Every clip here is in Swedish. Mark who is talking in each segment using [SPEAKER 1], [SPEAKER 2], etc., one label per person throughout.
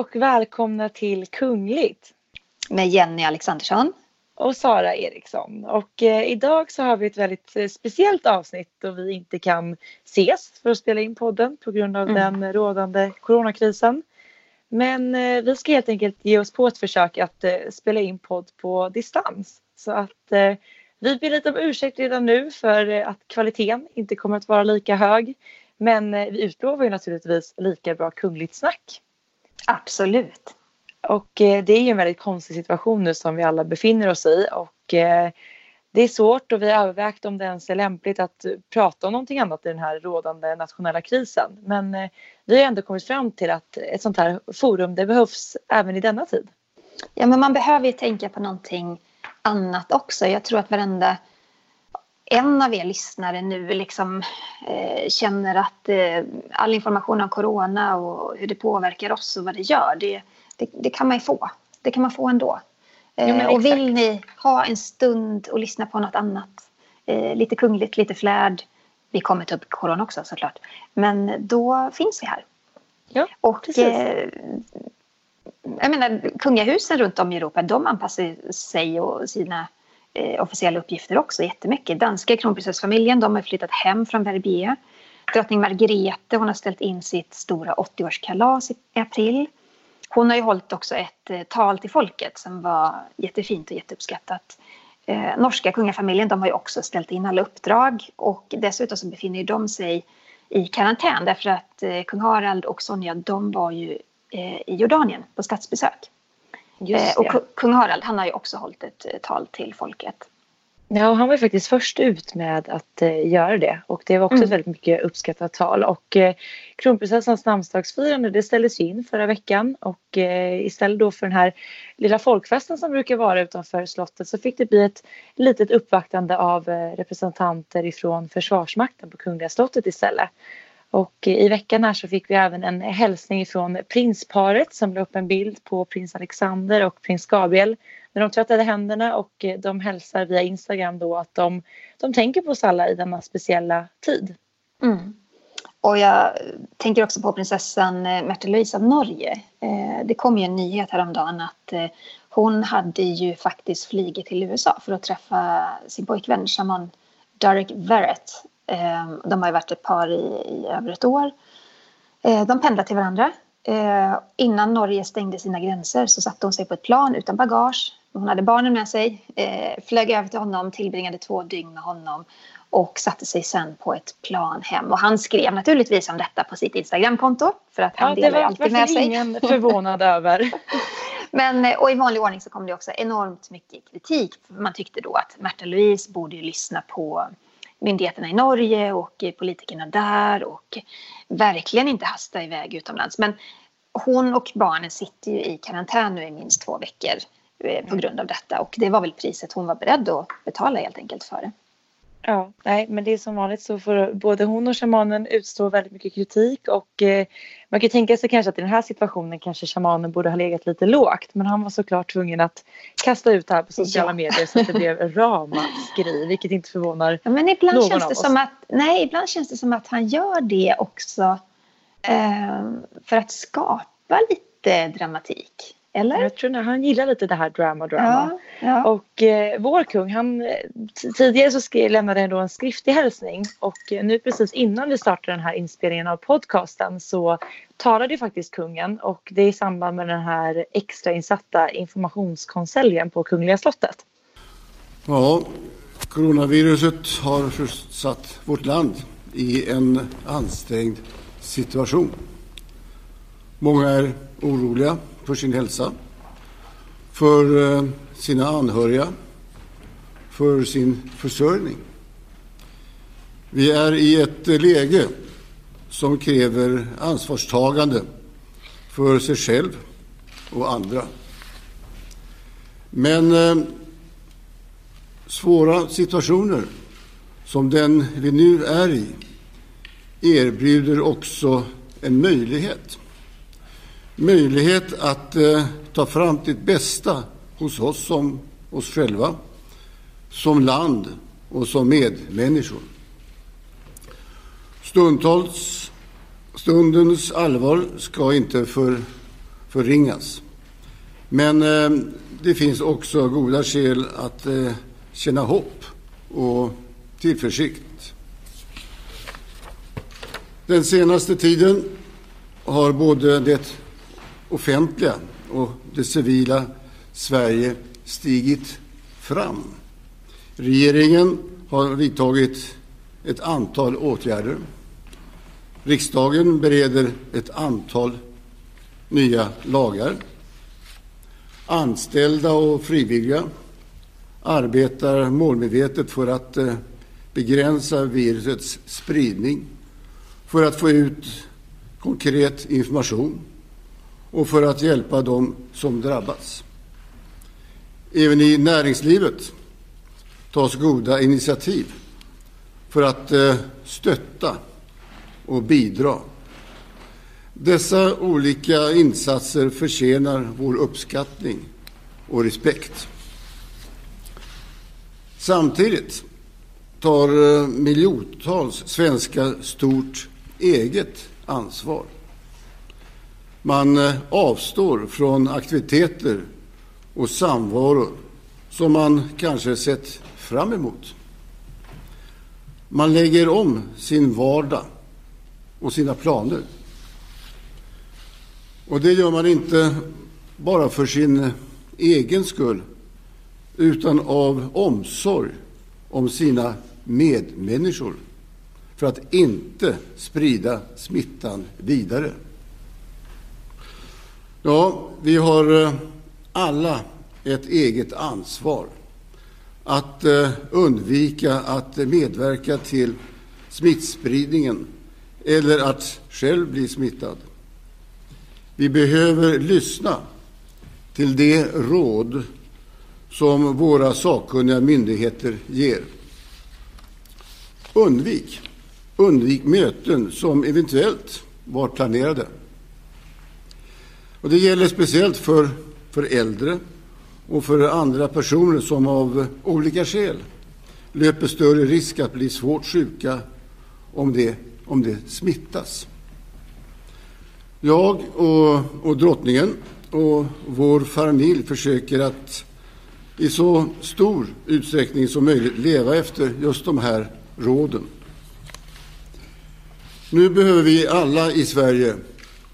[SPEAKER 1] och välkomna till Kungligt.
[SPEAKER 2] Med Jenny Alexandersson.
[SPEAKER 1] Och Sara Eriksson. Och eh, idag så har vi ett väldigt eh, speciellt avsnitt då vi inte kan ses för att spela in podden på grund av mm. den rådande coronakrisen. Men eh, vi ska helt enkelt ge oss på ett försök att eh, spela in podd på distans. Så att eh, vi ber lite om ursäkt redan nu för att kvaliteten inte kommer att vara lika hög. Men vi utlovar ju naturligtvis lika bra kungligt snack.
[SPEAKER 2] Absolut.
[SPEAKER 1] Och eh, det är ju en väldigt konstig situation nu som vi alla befinner oss i och eh, det är svårt och vi har övervägt om det ens är lämpligt att prata om någonting annat i den här rådande nationella krisen. Men eh, vi har ändå kommit fram till att ett sånt här forum det behövs även i denna tid.
[SPEAKER 2] Ja men man behöver ju tänka på någonting annat också. Jag tror att varenda en av er lyssnare nu liksom, eh, känner att eh, all information om corona och hur det påverkar oss och vad det gör, det, det, det kan man ju få. Det kan man få ändå. Eh, och vill ni ha en stund och lyssna på något annat, eh, lite kungligt, lite flärd, vi kommer ta upp corona också såklart, men då finns vi här.
[SPEAKER 1] Ja,
[SPEAKER 2] och. Eh, jag menar, kungahusen runt om i Europa, de anpassar sig och sina eh, officiella uppgifter också jättemycket. Danska kronprinsessfamiljen de har flyttat hem från Verbier. Drottning Margrethe hon har ställt in sitt stora 80-årskalas i april. Hon har ju hållit också ett eh, tal till folket som var jättefint och jätteuppskattat. Eh, norska kungafamiljen de har ju också ställt in alla uppdrag och dessutom så befinner de sig i karantän därför att eh, kung Harald och Sonja de var ju eh, i Jordanien på statsbesök. Eh, och kung Harald han har ju också hållit ett eh, tal till folket.
[SPEAKER 1] Ja, och han var ju faktiskt först ut med att eh, göra det och det var också mm. ett väldigt mycket uppskattat tal och eh, kronprinsessans namnsdagsfirande det ställdes in förra veckan och eh, istället då för den här lilla folkfesten som brukar vara utanför slottet så fick det bli ett litet uppvaktande av eh, representanter ifrån försvarsmakten på Kungliga slottet istället. Och i veckan här så fick vi även en hälsning från prinsparet som la upp en bild på prins Alexander och prins Gabriel när de tvättade händerna och de hälsar via Instagram då att de, de tänker på oss alla i denna speciella tid.
[SPEAKER 2] Mm. Och jag tänker också på prinsessan eh, Märtha Märta Louise av Norge. Eh, det kom ju en nyhet häromdagen att eh, hon hade ju faktiskt flugit till USA för att träffa sin pojkvän shaman Derek Verrett de har ju varit ett par i, i över ett år. Ehm, de pendlar till varandra. Ehm, innan Norge stängde sina gränser så satte hon sig på ett plan utan bagage. Hon hade barnen med sig, flög över till honom, tillbringade två dygn med honom och satte sig sen på ett plan hem. Och han skrev naturligtvis om detta på sitt Instagramkonto för att han ja, delar alltid med sig.
[SPEAKER 1] Det var ingen förvånad över.
[SPEAKER 2] Men, och i vanlig ordning så kom det också enormt mycket kritik. Man tyckte då att Märta Louise borde lyssna på myndigheterna i Norge och politikerna där och verkligen inte hasta iväg utomlands. Men hon och barnen sitter ju i karantän nu i minst två veckor eh, på grund av detta och det var väl priset hon var beredd att betala helt enkelt för det.
[SPEAKER 1] Ja, nej, men det är som vanligt så får både hon och shamanen utstå väldigt mycket kritik och eh, man kan tänka sig kanske att i den här situationen kanske shamanen borde ha legat lite lågt men han var såklart tvungen att kasta ut det här på sociala ja. medier så att det blev ramaskri vilket inte förvånar
[SPEAKER 2] ja, men ibland någon känns det Som att, nej, ibland känns det som att han gör det också eh, för att skapa lite dramatik. Eller?
[SPEAKER 1] Jag tror att han gillar lite det här drama drama. Ja, ja. Och eh, vår kung han tidigare så skrev, lämnade han då en skriftlig hälsning och eh, nu precis innan vi startade den här inspelningen av podcasten så talade faktiskt kungen och det är i samband med den här extrainsatta informationskonseljen på Kungliga slottet.
[SPEAKER 3] Ja, coronaviruset har försatt vårt land i en ansträngd situation. Många är oroliga för sin hälsa, för eh, sina anhöriga, för sin försörjning. Vi är i ett läge som kräver ansvarstagande för sig själv och andra. Men eh, svåra situationer som den vi nu är i erbjuder också en möjlighet möjlighet att eh, ta fram det bästa hos oss som oss själva, som land och som medmänniskor. Stundtals, stundens allvar ska inte för, förringas. Men eh, det finns också goda skäl att eh, känna hopp och tillförsikt. Den senaste tiden har både det offentliga och det civila Sverige stigit fram. Regeringen har vidtagit ett antal åtgärder. Riksdagen bereder ett antal nya lagar. Anställda och frivilliga arbetar målmedvetet för att eh, begränsa virusets spridning, för att få ut konkret information och för att hjälpa dem som drabbats. Även i näringslivet tas goda initiativ för att eh, stötta och bidra. Dessa olika insatser förtjänar vår uppskattning och respekt. Samtidigt tar eh, miljontals svenskar stort eget ansvar. Man eh, avstår från aktiviteter och samvaro som man kanske sett fram emot. Man lägger om sin vardag och sina planer. Och det gör man inte bara för sin egen skull utan av omsorg om sina medmänniskor för att inte sprida smittan vidare. Ja, vi har eh, alla ett eget ansvar att eh, undvika att medverka till smittspridningen eller att själv bli smittad. Vi behöver lyssna till de råd som våra sakkunniga myndigheter ger. Undvik, undvik möten som eventuellt var planerade. Och det gäller speciellt för, för äldre och för andra personer som av olika skäl löper större risk att bli svårt sjuka om det, om det smittas. Jag och, och drottningen och vår familj försöker att i så stor utsträckning som möjligt leva efter just de här råden. Nu behöver vi alla i Sverige,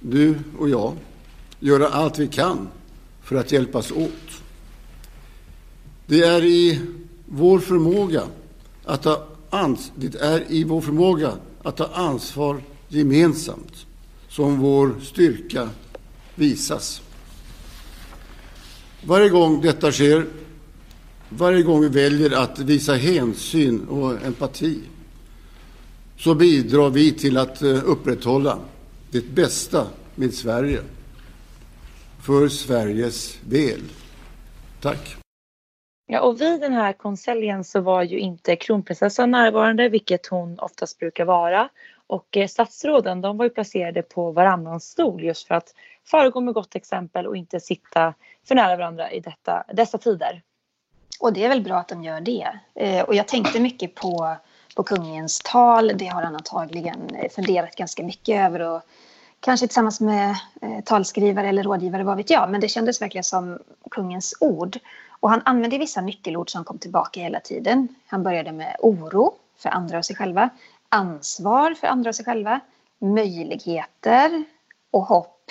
[SPEAKER 3] du och jag, göra allt vi kan för att hjälpas åt. Det är i vår förmåga att ta, ans det är i vår förmåga att ta ansvar gemensamt som vår styrka visas. Varje gång detta sker, varje gång vi väljer att visa hänsyn och empati så bidrar vi till att eh, upprätthålla det bästa med Sverige för Sveriges väl. Tack.
[SPEAKER 1] Ja, och vid den här konseljen så var ju inte kronprinsessan närvarande, vilket hon oftast brukar vara. Och eh, statsråden, de var ju placerade på varannan stol just för att föregå med gott exempel och inte sitta för nära varandra i detta, dessa tider.
[SPEAKER 2] Och det är väl bra att de gör det. Eh, och jag tänkte mycket på, på kungens tal. Det har han antagligen eh, funderat ganska mycket över och kanske tillsammans med eh, talskrivare eller rådgivare, vad vet jag. Men det kändes verkligen som kungens ord. Och han använde vissa nyckelord som kom tillbaka hela tiden. Han började med oro för andra och sig själva, ansvar för andra och sig själva, möjligheter och hopp.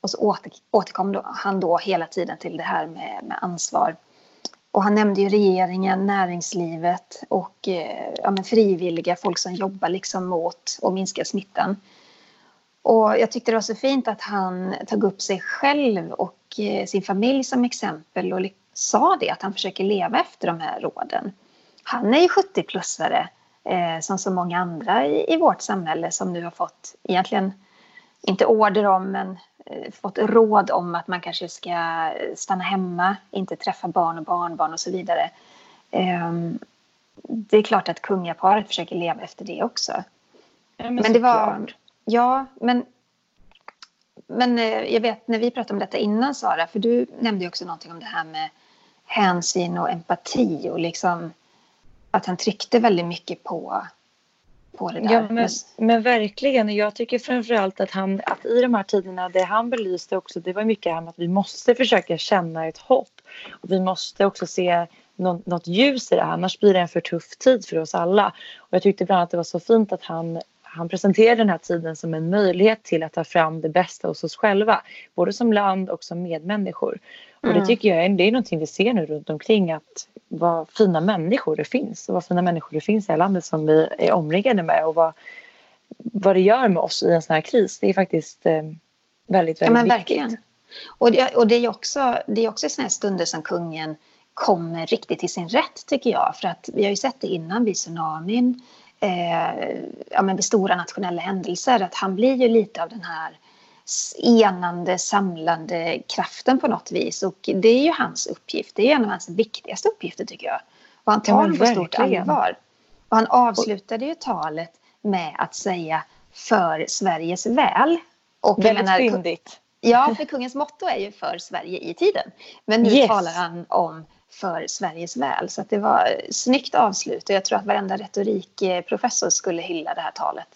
[SPEAKER 2] Och så återkom då, han då hela tiden till det här med, med ansvar. Och han nämnde ju regeringen, näringslivet och eh, ja, men frivilliga, folk som jobbar liksom mot att minska smittan. Och jag tyckte det var så fint att han tog upp sig själv och eh, sin familj som exempel och sa det, att han försöker leva efter de här råden. Han är ju 70-plussare eh, som så många andra i, i, vårt samhälle som nu har fått egentligen inte order om men eh, fått råd om att man kanske ska stanna hemma, inte träffa barn och barnbarn och så vidare. Eh, det är klart att kungaparet försöker leva efter det också.
[SPEAKER 1] Ja, men, men det var...
[SPEAKER 2] Ja, men men eh, jag vet när vi pratade om detta innan Sara, för du nämnde ju också någonting om det här med hänsyn och empati och liksom att han tryckte väldigt mycket på på det där.
[SPEAKER 1] Ja, men, men verkligen. Jag tycker framförallt att han, att i de här tiderna, det han belyste också, det var mycket här med att vi måste försöka känna ett hopp. Och vi måste också se något, något ljus i det annars blir det en för tuff tid för oss alla. Och jag tyckte bland annat att det var så fint att han han presenterade den här tiden som en möjlighet till att ta fram det bästa hos oss själva. Både som land och som medmänniskor. Och det mm. tycker jag är, det är någonting vi ser nu runt omkring att vad fina människor det finns och vad fina människor det finns i det här landet som vi är omringade med och vad, vad det gör med oss i en sån här kris. Det är faktiskt eh, väldigt, väldigt ja, men viktigt. Verkligen.
[SPEAKER 2] Och det, och det är också, det är också såna här stunder som kungen kommer riktigt till sin rätt tycker jag. För att vi har ju sett det innan vid tsunamin, eh, ja, men vid stora nationella händelser, att han blir ju lite av den här enande, samlande kraften på något vis. Och det är ju hans uppgift. Det är en av hans viktigaste uppgifter tycker jag. Och han tar det på stort allvar. Och han avslutade ju talet med att säga för Sveriges väl.
[SPEAKER 1] Och Väldigt menar, fyndigt.
[SPEAKER 2] Ja, för kungens motto är ju för Sverige i tiden. Men nu yes. talar han om för Sveriges väl. Så det var snyggt avslut och jag tror att varenda retorikprofessor skulle hylla det här talet.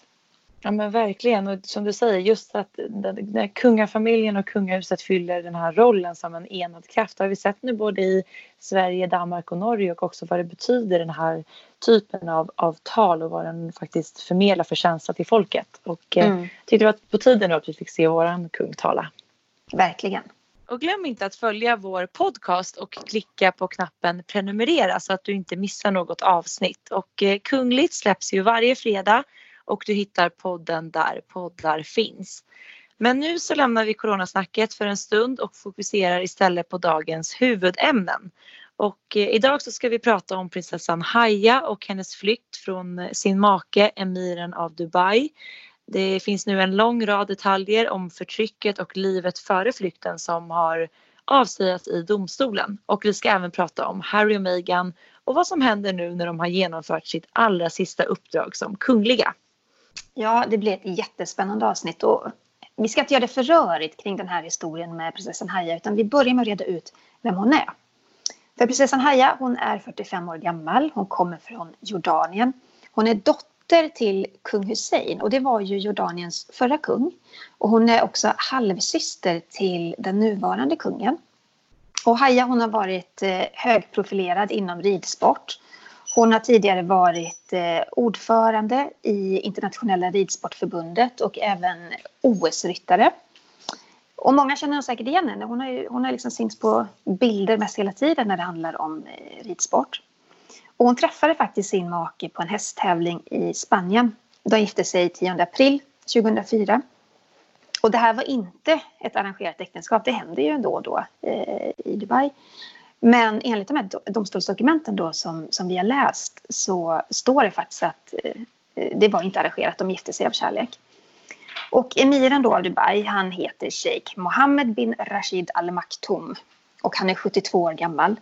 [SPEAKER 1] Ja men verkligen och som du säger just att när kungafamiljen och kungahuset fyller den här rollen som en enad kraft har vi sett nu både i Sverige, Danmark och Norge och också vad det betyder den här typen av, av tal och vad den faktiskt förmedlar för känsla till folket. Och eh, mm. tyckte det var på tiden att vi fick se våran kung tala.
[SPEAKER 2] Verkligen.
[SPEAKER 1] Och glöm inte att följa vår podcast och klicka på knappen prenumerera så att du inte missar något avsnitt. Och eh, Kungligt släpps ju varje fredag och du hittar podden där poddar finns. Men nu så lämnar vi coronasnacket för en stund och fokuserar istället på dagens huvudämnen. Och eh, idag så ska vi prata om prinsessan Haya och hennes flykt från eh, sin make emiren av Dubai det finns nu en lång rad detaljer om förtrycket och livet före flykten som har avslöjats i domstolen. Och vi ska även prata om Harry och Meghan och vad som händer nu när de har genomfört sitt allra sista uppdrag som kungliga.
[SPEAKER 2] Ja, det blir ett jättespännande avsnitt och vi ska inte göra det för rörigt kring den här historien med prinsessan Haya utan vi börjar med att reda ut vem hon är. För prinsessan Haya, hon är 45 år gammal, hon kommer från Jordanien. Hon är dotter dotter till kung Hussein och det var ju Jordaniens förra kung. Och hon är också halvsyster till den nuvarande kungen. Och Haya hon har varit eh, högprofilerad inom ridsport. Hon har tidigare varit eh, ordförande i internationella ridsportförbundet och även OS-ryttare. Och många känner säkert igen henne. Hon har, ju, hon har liksom synts på bilder mest hela tiden när det handlar om eh, ridsport. Och hon träffade faktiskt sin make på en hästtävling i Spanien. De gifte sig 10 april 2004. Och det här var inte ett arrangerat äktenskap, det händer ju ändå då eh, i Dubai. Men enligt de här domstolsdokumenten då som, som vi har läst så står det faktiskt att eh, det var inte arrangerat, de gifte sig av kärlek. Och emiren då av Dubai, han heter Sheikh Mohammed bin Rashid Al Maktoum och han är 72 år gammal.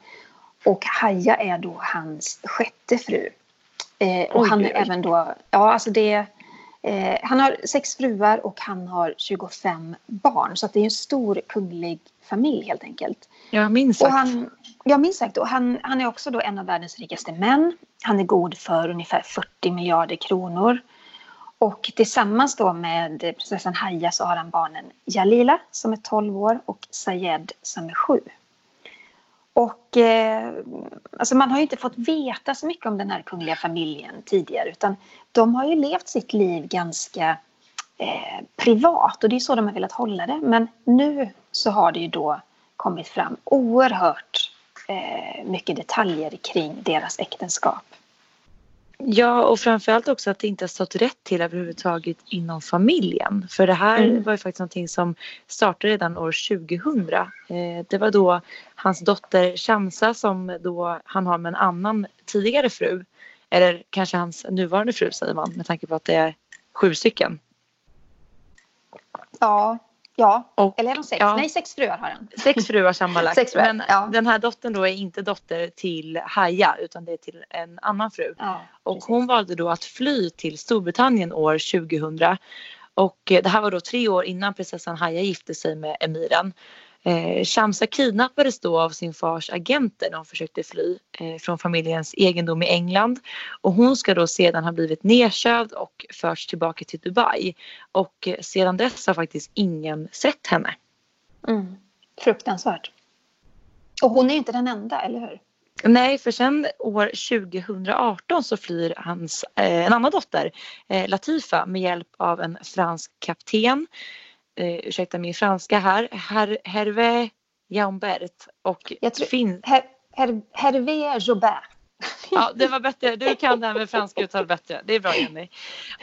[SPEAKER 2] Och Haja är då hans sjätte fru. Eh, och oj, han är oj. även då, ja alltså det eh, han har sex fruar och han har 25 barn. Så det är en stor kunglig familj helt enkelt.
[SPEAKER 1] Ja, minst sagt.
[SPEAKER 2] Och han, ja, minst sagt. Och han, han är också då en av världens rikaste män. Han är god för ungefär 40 miljarder kronor. Och tillsammans då med prinsessan Haja så har han barnen Jalila som är 12 år och Sayed som är 7. Och eh, alltså man har ju inte fått veta så mycket om den här kungliga familjen tidigare utan de har ju levt sitt liv ganska eh, privat och det är så de har velat hålla det. Men nu så har det ju då kommit fram oerhört eh, mycket detaljer kring deras äktenskap.
[SPEAKER 1] Ja, och framförallt också att det inte har stått rätt till överhuvudtaget inom familjen. För det här mm. var ju faktiskt någonting som startade redan år 2000. Eh, det var då hans dotter Shamsa som då han har med en annan tidigare fru. Eller kanske hans nuvarande fru säger man med tanke på att det är sju stycken.
[SPEAKER 2] Ja, Ja, och, eller är de sex? Ja. Nej, sex fruar har han.
[SPEAKER 1] Sex fruar sammanlagt. sex fruar, Men ja. den här dottern då är inte dotter till Haja utan det är till en annan fru. Ja, och hon valde då att fly till Storbritannien år 2000. Och det här var då tre år innan prinsessan Haja gifte sig med emiren. Eh, Shamsa kidnappades då av sin fars agenter när hon försökte fly eh, från familjens egendom i England. Och hon ska då sedan ha blivit nedkövd och förts tillbaka till Dubai. Och sedan dess har faktiskt ingen sett henne.
[SPEAKER 2] Mm. Fruktansvärt. Och hon är inte den enda, eller hur?
[SPEAKER 1] Nej, för sen år 2018 så flyr hans, eh, en annan dotter, eh, Latifa, med hjälp av en fransk kapten. Eh, ursäkta min franska här, Her, Hervé Jaumbert. Och
[SPEAKER 2] Jag tror, fin- Her, Her, Hervé Jobert.
[SPEAKER 1] Ja, det var bättre. Du kan det här med franska uttal bättre. Det är bra Jenny.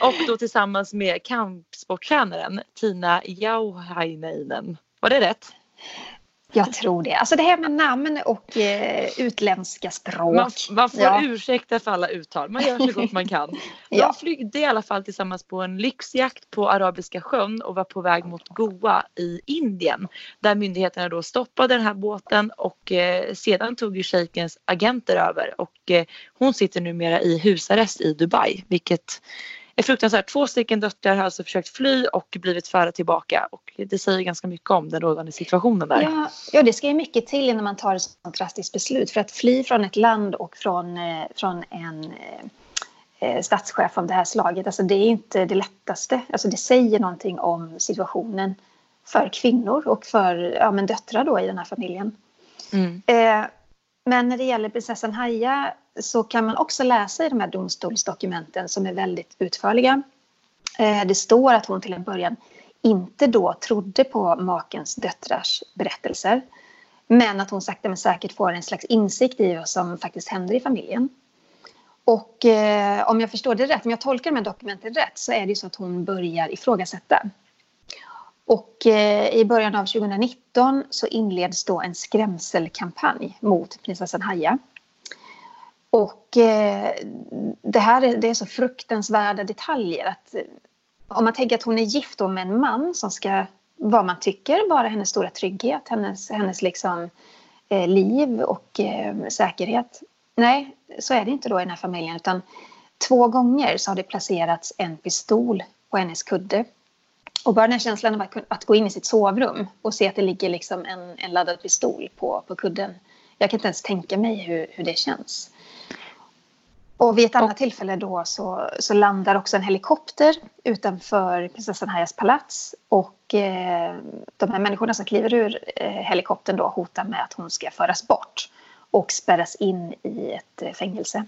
[SPEAKER 1] Och då tillsammans med kampsporttränaren Tina Jauhainen. Var det rätt?
[SPEAKER 2] Jag tror det. Alltså det här med namn och eh, utländska språk.
[SPEAKER 1] Man, man får ja. ursäkta för alla uttal. Man gör så gott man kan. Ja. flygde i alla fall tillsammans på en lyxjakt på Arabiska sjön och var på väg mot Goa i Indien. Där myndigheterna då stoppade den här båten och eh, sedan tog ju shejkens agenter över och eh, hon sitter numera i husarrest i Dubai vilket är fruktansvärt. Två stycken döttrar har alltså försökt fly och blivit förda tillbaka och det säger ganska mycket om den rådande situationen där.
[SPEAKER 2] Ja, ja det ska ju mycket till innan man tar ett sådant drastiskt beslut för att fly från ett land och från, eh, från en eh, eh, statschef av det här slaget, alltså det är inte det lättaste. Alltså det säger någonting om situationen för kvinnor och för ja, men döttrar då i den här familjen. Mm. Eh, men när det gäller prinsessan Haja så kan man också läsa i de här domstolsdokumenten som är väldigt utförliga. Eh, det står att hon till en början inte då trodde på makens döttrars berättelser. Men att hon sakta men säkert får en slags insikt i vad som faktiskt händer i familjen. Och eh, om jag förstår det rätt, om jag tolkar de här dokumenten rätt så är det ju så att hon börjar ifrågasätta. Och eh, i början av 2019 så inleds då en skrämselkampanj mot prinsessan Haja. Och eh, det här är, det är så fruktansvärda detaljer att eh, om man tänker att hon är gift med en man som ska, vad man tycker, vara hennes stora trygghet, hennes, hennes liksom, eh, liv och eh, säkerhet. Nej, så är det inte då i den här familjen utan två gånger så har det placerats en pistol på hennes kudde. Och bara den här känslan av att, gå in i sitt sovrum och se att det ligger liksom en, en laddad pistol på, på kudden. Jag kan inte ens tänka mig hur, hur det känns. Och vid ett annat tillfälle då så, så landar också en helikopter utanför prinsessan Hayas palats. Och eh, de här människorna som kliver ur eh, helikoptern då hotar med att hon ska föras bort och spärras in i ett eh, fängelse.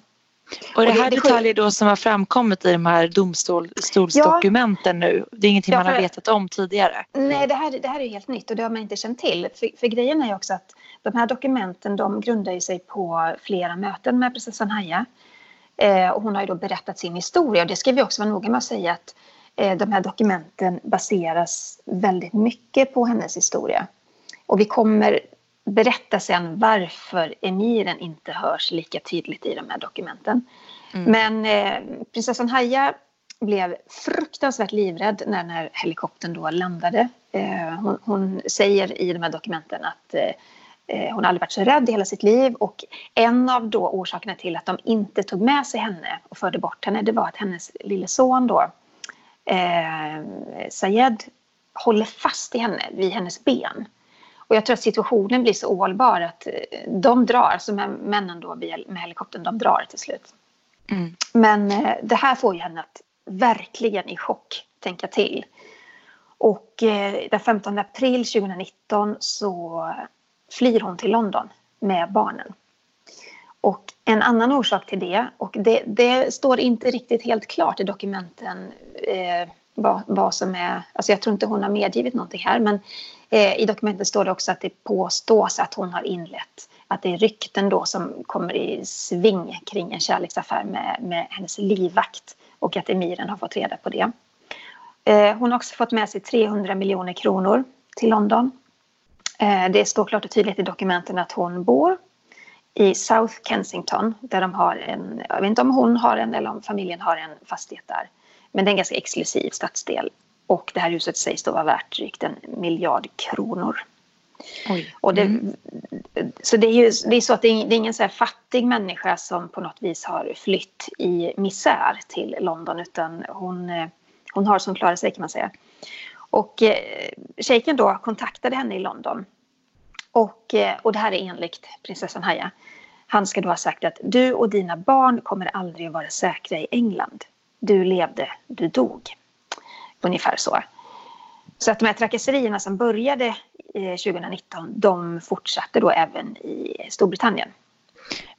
[SPEAKER 1] Och det här och det, detaljer då som har framkommit i de här domstolsdokumenten ja, nu? Det är ingenting ja, man har vetat om tidigare?
[SPEAKER 2] Nej, det här, det här är helt nytt och det har man inte känt till. För, för grejen är också att de här dokumenten de grundar sig på flera möten med prinsessan Haya. Eh, och hon har ju då berättat sin historia och det ska vi också vara noga med att säga att eh, de här dokumenten baseras väldigt mycket på hennes historia. Och vi kommer berätta sen varför emiren inte hörs lika tydligt i de här dokumenten. Mm. Men eh, prinsessan Haya blev fruktansvärt livrädd när den här helikoptern då landade. Eh, hon, hon, säger i de här dokumenten att eh, Eh, hon aldrig varit så rädd i hela sitt liv och en av då orsakerna till att de inte tog med sig henne och förde bort henne det var att hennes lille son då eh, Sayed håller fast i henne vid hennes ben. Och jag tror att situationen blir så ohållbar att eh, de drar, alltså männen då med helikoptern, de drar till slut. Mm. Men eh, det här får ju henne att verkligen i chock tänka till. Och eh, den 15 april 2019 så flyr hon till London med barnen. Och en annan orsak till det, och det, det står inte riktigt helt klart i dokumenten eh, vad, vad, som är... Alltså jag tror inte hon har medgivit någonting här men eh, i dokumentet står det också att det påstås att hon har inlett att det är rykten då som kommer i sving kring en kärleksaffär med, med hennes livvakt och att emiren har fått reda på det. Eh, hon har också fått med sig 300 miljoner kronor till London Eh, det står klart och tydligt i dokumenten att hon bor i South Kensington där de har en, jag vet inte om hon har en eller om familjen har en fastighet där. Men det är en ganska exklusiv stadsdel och det här huset sägs då vara värt drygt en miljard kronor. Oj. Och det, mm. Så det är ju det är så att det är, ingen så fattig människa som på något vis har flytt i misär till London utan hon, eh, hon har som klarar sig kan man säga. Och eh, shejken då kontaktade henne i London Och, eh, och det här är enligt prinsessan Haya. Han ska då ha sagt att du och dina barn kommer aldrig att vara säkra i England. Du levde, du dog. Ungefär så. Så att de här trakasserierna som började 2019, eh, de fortsatte då även i Storbritannien.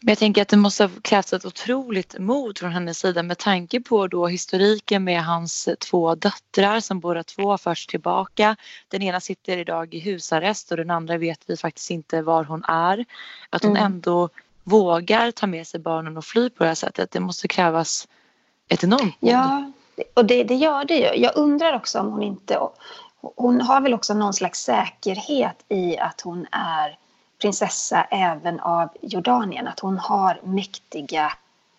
[SPEAKER 1] Men jag tänker att det måste ha krävts ett otroligt mod från hennes sida med tanke på då historiken med hans två döttrar som båda två har förts tillbaka. Den ena sitter idag i husarrest och den andra vet vi faktiskt inte var hon är. Att hon mm. ändå vågar ta med sig barnen och fly på det här sättet. Det måste krävas ett enormt mod.
[SPEAKER 2] Ja, och det, det gör det ju. Jag undrar också om hon inte... Hon har väl också någon slags säkerhet i att hon är prinsessa även av Jordanien. Att hon har mäktiga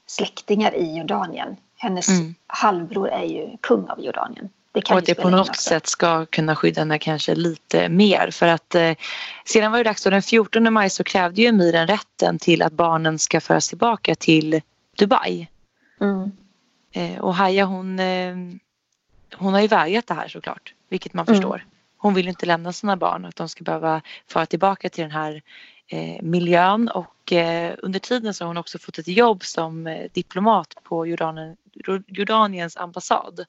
[SPEAKER 2] släktingar i Jordanien. Hennes mm. halvbror är ju kung av Jordanien.
[SPEAKER 1] Det och att det på något sätt ska kunna skydda henne kanske lite mer. För att eh, sedan var det dags då den 14 maj så krävde ju emiren rätten till att barnen ska föras tillbaka till Dubai. Mm. Eh, och Haya hon, eh, hon har ju vägrat det här såklart, vilket man mm. förstår. Hon vill inte lämna sina barn, att de ska behöva föra tillbaka till den här eh, miljön och eh, under tiden så har hon också fått ett jobb som eh, diplomat på Jordanien, Jordaniens ambassad.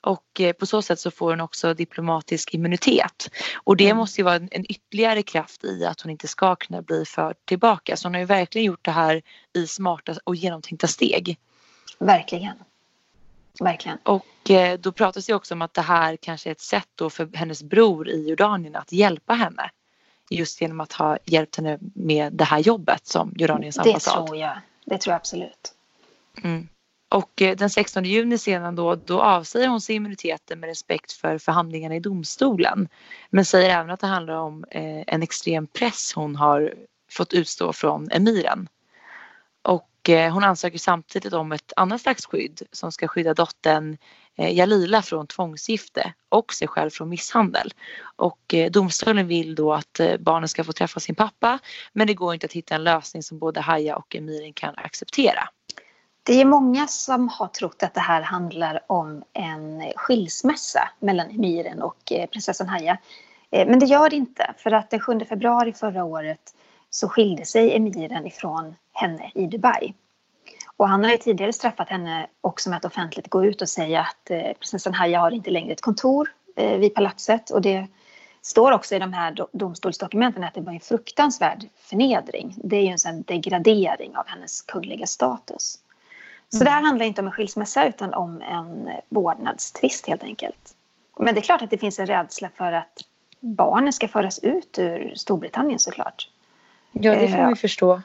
[SPEAKER 1] Och eh, på så sätt så får hon också diplomatisk immunitet. Och det mm. måste ju vara en ytterligare kraft i att hon inte ska kunna bli förd tillbaka. Så hon har ju verkligen gjort det här i smarta och genomtänkta steg.
[SPEAKER 2] Verkligen. Verkligen.
[SPEAKER 1] Och eh, då pratas det också om att det här kanske är ett sätt då för hennes bror i Jordanien att hjälpa henne. Just genom att ha hjälpt henne med det här jobbet som Jordaniens ambassad.
[SPEAKER 2] Det tror jag. Det tror jag absolut.
[SPEAKER 1] Mm. Och eh, den 16 juni sedan då, då avsäger hon sig immuniteten med respekt för förhandlingarna i domstolen. Men säger även att det handlar om eh, en extrem press hon har fått utstå från emiren. Och Eh, hon ansöker samtidigt om ett annat slags skydd som ska skydda dottern eh, Jalila från tvångsgifte och sig själv från misshandel. Och eh, domstolen vill då att barnen ska få träffa sin pappa men det går inte att hitta en lösning som både Haja och emiren kan acceptera.
[SPEAKER 2] Det är många som har trott att det här handlar om en skilsmässa mellan emiren och prinsessan Haya. Men det gör det inte, för att den 7 februari förra året så skilde sig emiren ifrån henne i Dubai. Och han har ju tidigare straffat henne också med att offentligt gå ut och säga att eh, prinsessan Haya har inte längre ett kontor vid palatset. Och det står också i de här domstolsdokumenten att det var en fruktansvärd förnedring. Det är ju en sån degradering av hennes kungliga status. Så det här handlar inte om en skilsmässa utan om en vårdnadstvist helt enkelt. Men det är klart att det finns en rädsla för att barnen ska föras ut ur Storbritannien såklart.
[SPEAKER 1] Ja, det får man ju förstå.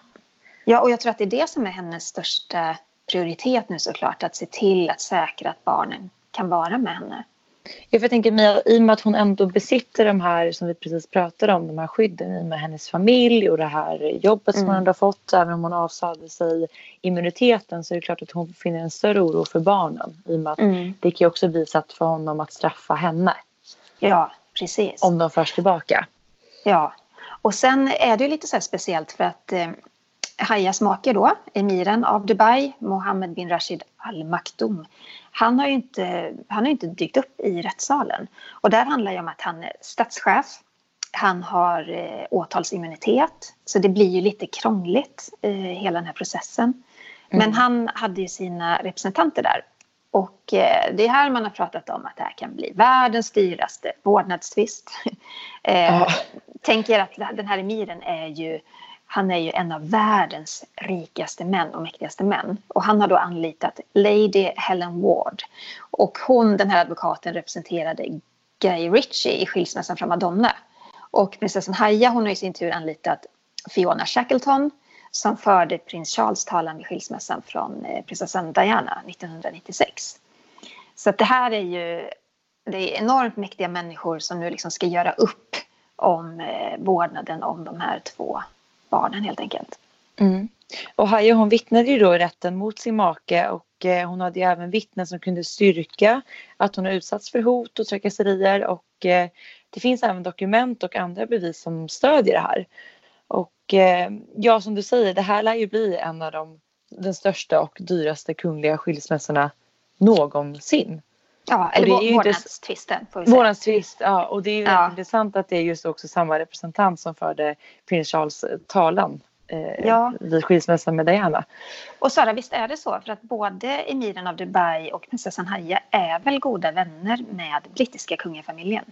[SPEAKER 2] Ja, och jag tror att det är det som är hennes största prioritet nu såklart. Att se till att säkra att barnen kan vara med henne.
[SPEAKER 1] Ja, för jag tänker Mia, i och med att hon ändå besitter de här som vi precis pratade om, de här skydden i och med hennes familj och det här jobbet mm. som hon ändå har fått, även om hon avsade sig immuniteten så är det klart att hon finner en större oro för barnen i och med att mm. det kan ju också bli sätt för honom att straffa henne.
[SPEAKER 2] Ja, precis.
[SPEAKER 1] Om de förs tillbaka.
[SPEAKER 2] Ja, och sen är det ju lite så speciellt för att eh, Hayas make då, emiren av Dubai, Mohammed bin Rashid Al Maktoum, han har ju inte, han har inte dykt upp i rättssalen. Och där handlar det om att han är statschef. Han har eh, åtalsimmunitet, så det blir ju lite krångligt, eh, hela den här processen. Men mm. han hade ju sina representanter där. Och eh, det är här man har pratat om att det här kan bli världens dyraste vårdnadstvist. eh, oh. Tänk er att den här emiren är ju han är ju en av världens rikaste män och mäktigaste män. Och han har då anlitat Lady Helen Ward. Och hon, den här advokaten, representerade Guy Ritchie i skilsmässan från Madonna. Och prinsessan Haya hon har i sin tur anlitat Fiona Shackleton som förde prins Charles talan vid skilsmässan från eh, prinsessan Diana 1996. Så det här är ju det är enormt mäktiga människor som nu liksom ska göra upp om eh, vårdnaden om de här två barnen helt enkelt.
[SPEAKER 1] Mm. Och Haja hon vittnade ju då i rätten mot sin make och eh, hon hade ju även vittnen som kunde styrka att hon har utsatts för hot och trakasserier och eh, det finns även dokument och andra bevis som stödjer det här. Och eh, ja, som du säger, det här lär ju bli en av de den största och dyraste kungliga skilsmässorna någonsin.
[SPEAKER 2] Ja, eller vårdnadstvisten.
[SPEAKER 1] Vårdnadstvist, ja. Och det är ja. intressant att det är just också samma representant som förde prins Charles talan eh, ja. vid skilsmässan med Diana.
[SPEAKER 2] Och Sara, visst är det så? För att både emiren av Dubai och prinsessan Haya är väl goda vänner med brittiska kungafamiljen?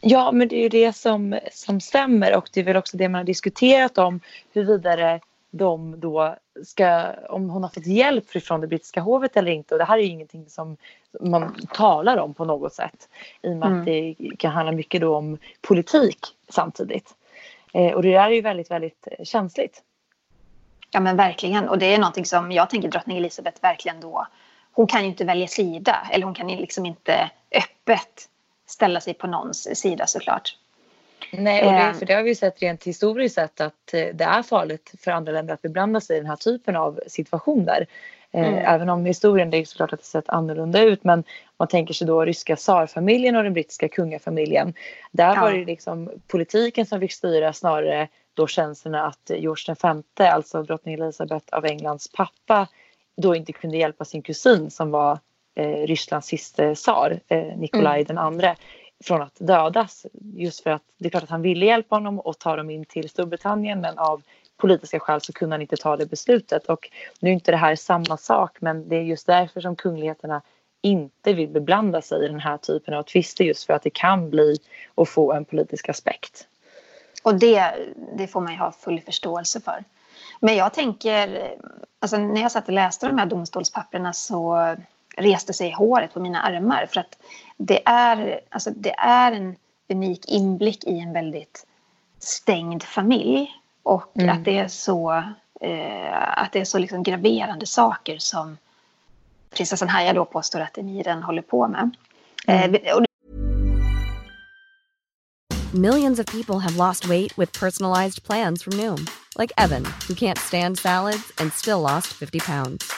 [SPEAKER 1] Ja, men det är ju det som, som stämmer och det är väl också det man har diskuterat om huruvida de då ska, om hon har fått hjälp från det brittiska hovet eller inte. Och det här är ju ingenting som man talar om på något sätt. I och med mm. att det kan handla mycket då om politik samtidigt. Eh, och det där är ju väldigt, väldigt känsligt.
[SPEAKER 2] Ja men verkligen. Och det är någonting som jag tänker drottning Elizabeth verkligen då. Hon kan ju inte välja sida. Eller hon kan ju liksom inte öppet ställa sig på någons sida såklart.
[SPEAKER 1] Nej, och det, eh. för det har vi sett rent historiskt sett att eh, det är farligt för andra länder att beblanda sig i den här typen av situationer. Eh, mm. Även om historien, det är såklart att det sett annorlunda ut men man tänker sig då ryska tsarfamiljen och den brittiska kungafamiljen. Där ja. var det liksom politiken som fick styra snarare då känslorna att George V, alltså drottning Elizabeth av Englands pappa, då inte kunde hjälpa sin kusin som var Rysslands sista tsar, eh, Nikolaj mm. den andre från att dödas. Just för att det är klart att han ville hjälpa honom och ta dem in till Storbritannien men av politiska skäl så kunde han inte ta det beslutet. Och nu är inte det här samma sak men det är just därför som kungligheterna inte vill beblanda sig i den här typen av tvister just för att det kan bli och få en politisk aspekt.
[SPEAKER 2] Och det, det får man ju ha full förståelse för. Men jag tänker, alltså när jag satt och läste de här domstolspapperna så reste sig håret på mina armar. För att det är, alltså det är en unik inblick i en väldigt stängd familj. Och mm. att det är så, eh, att det är så liksom graverande saker som prinsessan Haya då påstår att emiren håller på med. Mm. Eh, Millions of people have lost weight with personalized plans from Noom. Like Evan, who can't stand salads and still lost 50 pounds.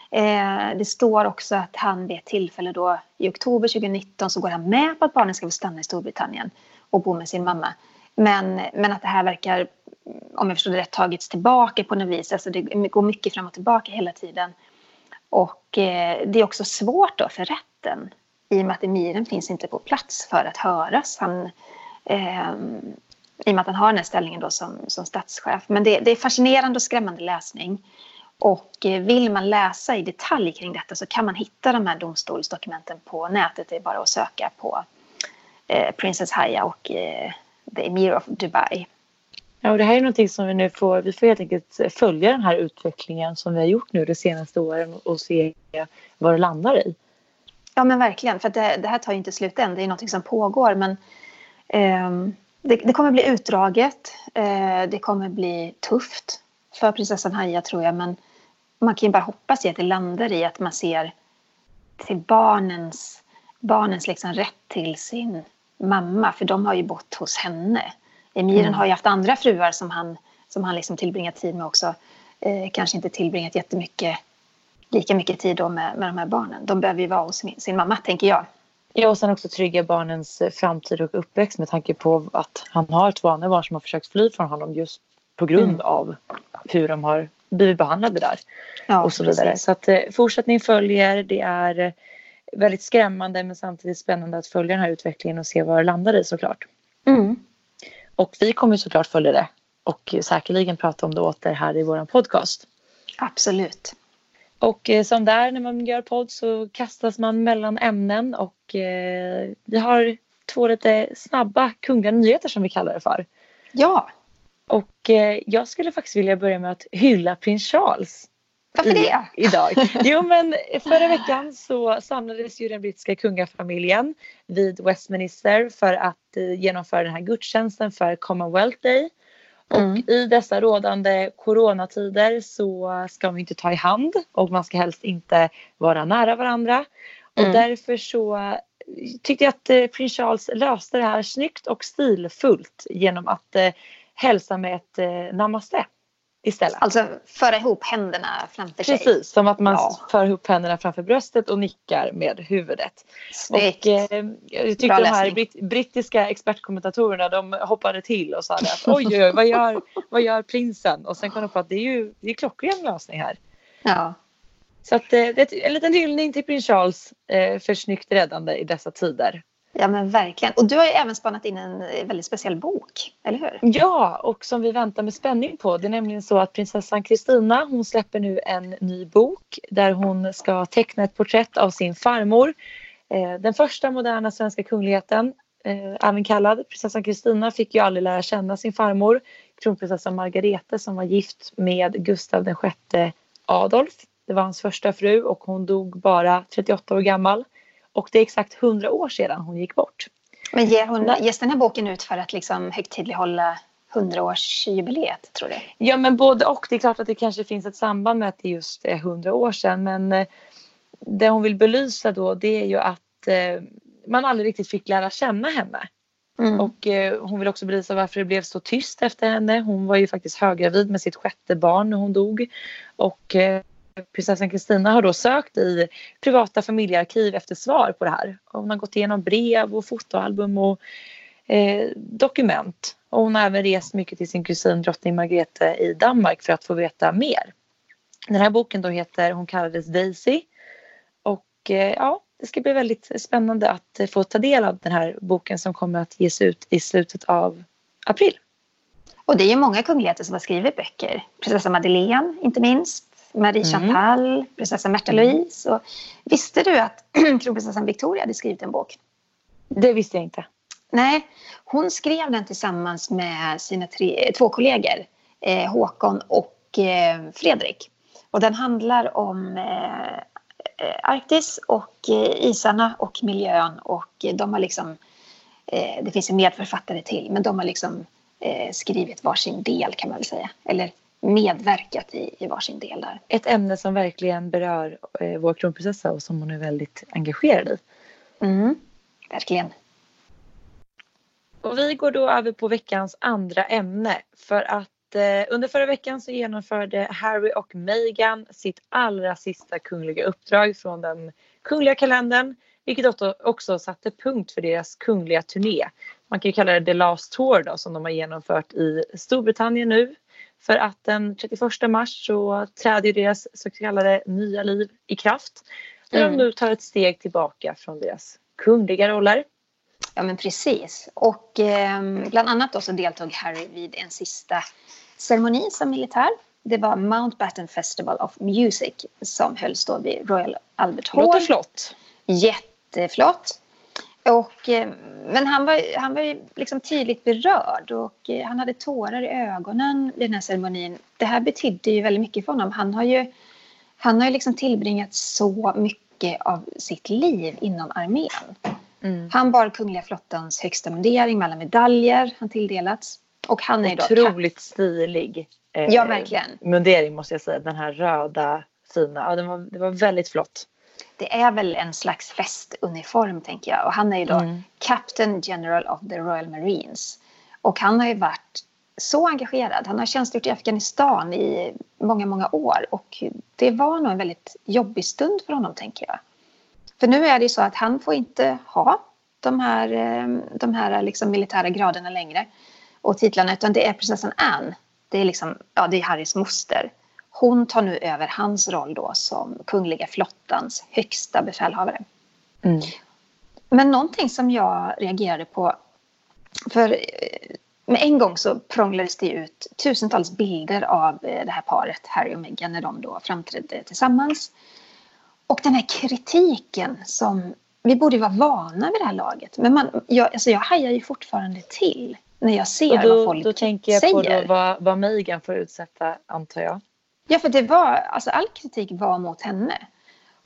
[SPEAKER 2] Eh, det står också att han vid ett tillfälle då i oktober 2019 så går han med på att barnen ska få stanna i Storbritannien och bo med sin mamma. Men, men att det här verkar, om jag förstår det rätt, tagits tillbaka på något vis. Alltså det går mycket fram och tillbaka hela tiden. Och eh, det är också svårt då för rätten i och med att emiren finns inte på plats för att höras. Han, eh, I och med att han har den här ställningen då som, som statschef. Men det, det är fascinerande och skrämmande läsning. Och eh, vill man läsa i detalj kring detta så kan man hitta de här domstolsdokumenten på nätet. Det är bara att söka på eh, Princess Haya och eh, The Emir of Dubai.
[SPEAKER 1] Ja, och det här är någonting som vi nu får, vi får helt enkelt följa den här utvecklingen som vi har gjort nu de senaste åren och se vad det landar i.
[SPEAKER 2] Ja men verkligen, för det, det, här tar ju inte slut än, det är någonting som pågår men eh, det, det, kommer bli utdraget, eh, det kommer bli tufft för prinsessan Haya tror jag men man kan ju bara hoppas i att det landar i att man ser till barnens, barnens liksom rätt till sin mamma. För de har ju bott hos henne. Emiren mm. har ju haft andra fruar som han, som han liksom tillbringat tid med också. Eh, kanske inte tillbringat jättemycket, lika mycket tid då med, med de här barnen. De behöver ju vara hos sin, sin mamma, tänker jag.
[SPEAKER 1] Ja, och sen också trygga barnens eh, framtid och uppväxt med tanke på att han har två andra barn som har försökt fly från honom just på grund mm. av hur de har blivit behandlade där. Ja, och så vidare. Precis. Så att eh, fortsättning följer. Det är eh, väldigt skrämmande men samtidigt spännande att följa den här utvecklingen och se var det landar i såklart. Mm. Och vi kommer såklart följa det och säkerligen prata om det åter här i vår podcast.
[SPEAKER 2] Absolut.
[SPEAKER 1] Och eh, som där när man gör podd så kastas man mellan ämnen och eh, vi har två lite snabba kungliga nyheter som vi kallar det för.
[SPEAKER 2] Ja.
[SPEAKER 1] Och eh, jag skulle faktiskt vilja börja med att hylla prins Charles.
[SPEAKER 2] Varför det?
[SPEAKER 1] Idag. Jo men förra veckan så samlades ju den brittiska kungafamiljen vid Westminster för att eh, genomföra den här gudstjänsten för Commonwealth Day. Och mm. i dessa rådande coronatider så ska man inte ta i hand och man ska helst inte vara nära varandra. Och mm. därför så tyckte att eh, prins Charles löste det här snyggt och stilfullt genom att eh, hälsa med ett eh, namaste istället.
[SPEAKER 2] Alltså föra ihop händerna framför sig.
[SPEAKER 1] Precis, som att man
[SPEAKER 2] Ja.
[SPEAKER 1] för ihop händerna framför bröstet och nickar med huvudet.
[SPEAKER 2] Snyggt.
[SPEAKER 1] Och, eh, jag tyckte
[SPEAKER 2] Bra
[SPEAKER 1] de här britt, brittiska expertkommentatorerna de hoppade till och sa att oj, oj, oj vad, gör, vad gör prinsen? Och sen kom de på att det är ju det är klockren lösning här.
[SPEAKER 2] Ja.
[SPEAKER 1] Så att, eh, det är en liten hyllning till prins Charles eh, för snyggt räddande i dessa tider
[SPEAKER 2] ja, men verkligen. Och du har ju även spanat in en eh, väldigt speciell bok, eller hur?
[SPEAKER 1] Ja, och som vi väntar med spänning på. Det är nämligen så att prinsessan Kristina hon släpper nu en ny bok där hon ska teckna ett porträtt av sin farmor. Eh, den första moderna svenska kungligheten, eh, även kallad prinsessan Kristina, fick ju aldrig lära känna sin farmor. Kronprinsessan Margarete som var gift med Gustav VI Adolf. Det var hans första fru och hon dog bara 38 år gammal. Och det är exakt 100 år sedan hon gick bort.
[SPEAKER 2] Men ger hon, ges den här boken ut för att liksom högtidlighålla 100-årsjubileet, tror du?
[SPEAKER 1] Ja men både och. Det är klart att det kanske finns ett samband med att det just är hundra år sedan men eh, det hon vill belysa då det är ju att eh, man aldrig riktigt fick lära känna henne.
[SPEAKER 2] Mm.
[SPEAKER 1] Och eh, hon vill också belysa varför det blev så tyst efter henne. Hon var ju faktiskt höggravid med sitt sjätte barn när hon dog. Och prinsessan Kristina har då sökt i privata familjearkiv efter svar på det här. Och hon har gått igenom brev och fotoalbum och eh, dokument. Och hon har även rest mycket till sin kusin drottning Margrethe i Danmark för att få veta mer. Den här boken då heter Hon kallades Daisy. Och eh, ja, det ska bli väldigt spännande att eh, få ta del av den här boken som kommer att ges ut i slutet av april.
[SPEAKER 2] Och det är ju många kungligheter som har skrivit böcker. Prinsessa Madeleine, inte minst. Marie
[SPEAKER 1] Mm.
[SPEAKER 2] Chantal, prinsessa Märtha Louise. Och visste du att kronprinsessan Victoria hade skrivit en bok?
[SPEAKER 1] Det visste jag inte.
[SPEAKER 2] Nej, hon skrev den tillsammans med sina tre, två kollegor, eh, Håkon och eh, Fredrik. Och den handlar om eh, eh, Arktis och eh, isarna och miljön och de har liksom, eh, det finns en medförfattare till, men de har liksom skrivit varsin del kan man väl säga. Eller medverkat i, i varsin del där.
[SPEAKER 1] Ett ämne som verkligen berör eh, vår kronprinsessa och som hon är väldigt engagerad i.
[SPEAKER 2] Mm, verkligen.
[SPEAKER 1] Och vi går då över på veckans andra ämne för att eh, under förra veckan så genomförde Harry och Meghan sitt allra sista kungliga uppdrag från den kungliga kalendern vilket också, satte punkt för deras kungliga turné. Man kan ju kalla det The Last Tour då som de har genomfört i Storbritannien nu. För att den 31 mars så träder deras så kallade nya liv i kraft. Där
[SPEAKER 2] Mm.
[SPEAKER 1] de nu tar ett steg tillbaka från deras kungliga roller.
[SPEAKER 2] Ja, men precis. Och eh, bland annat då så deltog Harry vid en sista ceremoni som militär. Det var Mountbatten Festival of Music som hölls då vid Royal Albert
[SPEAKER 1] Låter
[SPEAKER 2] Hall.
[SPEAKER 1] flott.
[SPEAKER 2] Jätteflott. Och, eh, men han var, han var ju liksom tydligt berörd och eh, han hade tårar i ögonen vid den här ceremonin. Det här betydde ju väldigt mycket för honom. Han har ju, han har ju liksom tillbringat så mycket av sitt liv inom armén.
[SPEAKER 1] Mm.
[SPEAKER 2] Han bar Kungliga flottans högsta mundering med alla medaljer han tilldelats. Och han är ju då
[SPEAKER 1] Otroligt stilig eh,
[SPEAKER 2] Ja, verkligen.
[SPEAKER 1] mundering måste jag säga. Den här röda fina. Ja, den var, det var väldigt flott.
[SPEAKER 2] Det är väl en slags festuniform tänker jag. Och han är ju då
[SPEAKER 1] Mm.
[SPEAKER 2] Captain General of the Royal Marines. Och han har ju varit så engagerad. Han har tjänstgjort i Afghanistan i många, många år. Och det var nog en väldigt jobbig stund för honom tänker jag. För nu är det ju så att han får inte ha de här, eh, de här liksom militära graderna längre. Och titlarna. Utan det är prinsessan Anne. Det är, liksom, ja, det är Harrys moster. Hon tar nu över hans roll då som kungliga flottans högsta befälhavare.
[SPEAKER 1] Mm.
[SPEAKER 2] Men någonting som jag reagerade på. För eh, med en gång så prånglades det ut tusentals bilder av eh, det här paret, Harry och Meghan, när de då framträdde tillsammans. Och den här kritiken som vi borde vara vana vid det här laget. Men man, jag, alltså jag hajar ju fortfarande till när jag ser
[SPEAKER 1] Och
[SPEAKER 2] vad
[SPEAKER 1] då,
[SPEAKER 2] folk
[SPEAKER 1] då tänker jag
[SPEAKER 2] säger.
[SPEAKER 1] på då vad, vad Meghan får utsätta antar jag.
[SPEAKER 2] Ja, för det var, alltså all kritik var mot henne.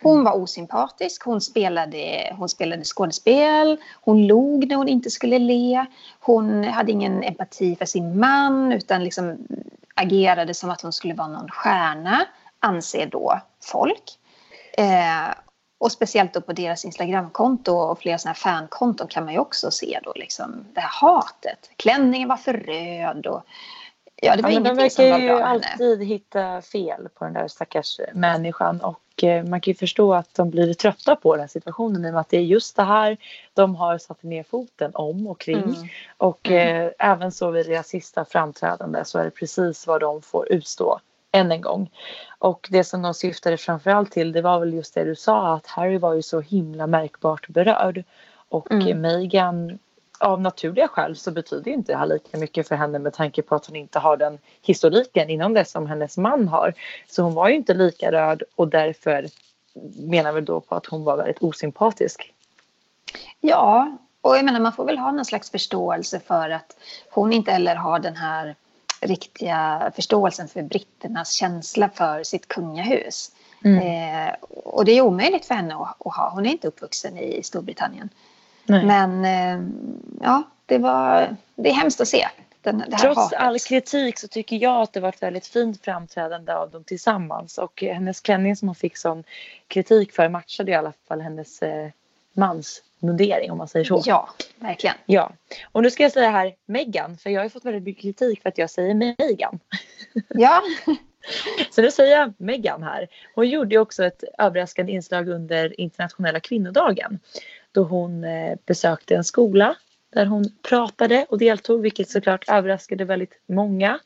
[SPEAKER 2] Hon var osympatisk, hon spelade, hon spelade skådespel, hon log när hon inte skulle le. Hon hade ingen empati för sin man utan liksom agerade som att hon skulle vara någon stjärna, anser då folk. Eh, och speciellt då på deras Instagramkonto och flera sådana här fankonton kan man ju också se då liksom det här hatet. Klänningen var för röd och
[SPEAKER 1] ja, det var ja, ingenting de som var bra. Verkar ju alltid hitta fel på den där stackars människan och eh, man kan ju förstå att de blir trötta på den här situationen i och med att det är just det här de har satt ner foten om och kring. Mm. Och mm. Eh, även så vid deras sista framträdande så är det precis vad de får utstå än en gång. Och det som de syftade framförallt till det var väl just det du sa att Harry var ju så himla märkbart berörd. Och mm. Meghan av naturliga skäl så betyder inte det här lika mycket för henne med tanke på att hon inte har den historiken inom det som hennes man har. Så hon var ju inte lika röd och därför menar vi då på att hon var väldigt osympatisk.
[SPEAKER 2] Ja, och jag menar man får väl ha någon slags förståelse för att hon inte heller har den här riktiga förståelsen för britternas känsla för sitt kungahus. Mm. Eh, och det är omöjligt för henne att, att, ha. Hon är inte uppvuxen i Storbritannien. Nej. Men eh, ja, det, var, det är hemskt att se. Den,
[SPEAKER 1] Trots hatet. all kritik så tycker jag att det var ett väldigt fint framträdande av dem tillsammans. Och hennes klänning som hon fick sån kritik för matchade i alla fall hennes eh, mans mundering om man säger så.
[SPEAKER 2] Ja, verkligen.
[SPEAKER 1] Ja, och nu ska jag säga här Megan, för jag har ju fått väldigt mycket kritik för att jag säger Megan.
[SPEAKER 2] Ja.
[SPEAKER 1] så nu säger jag Megan här. Hon gjorde också ett överraskande inslag under internationella kvinnodagen då hon eh, besökte en skola där hon pratade och deltog vilket såklart överraskade väldigt många.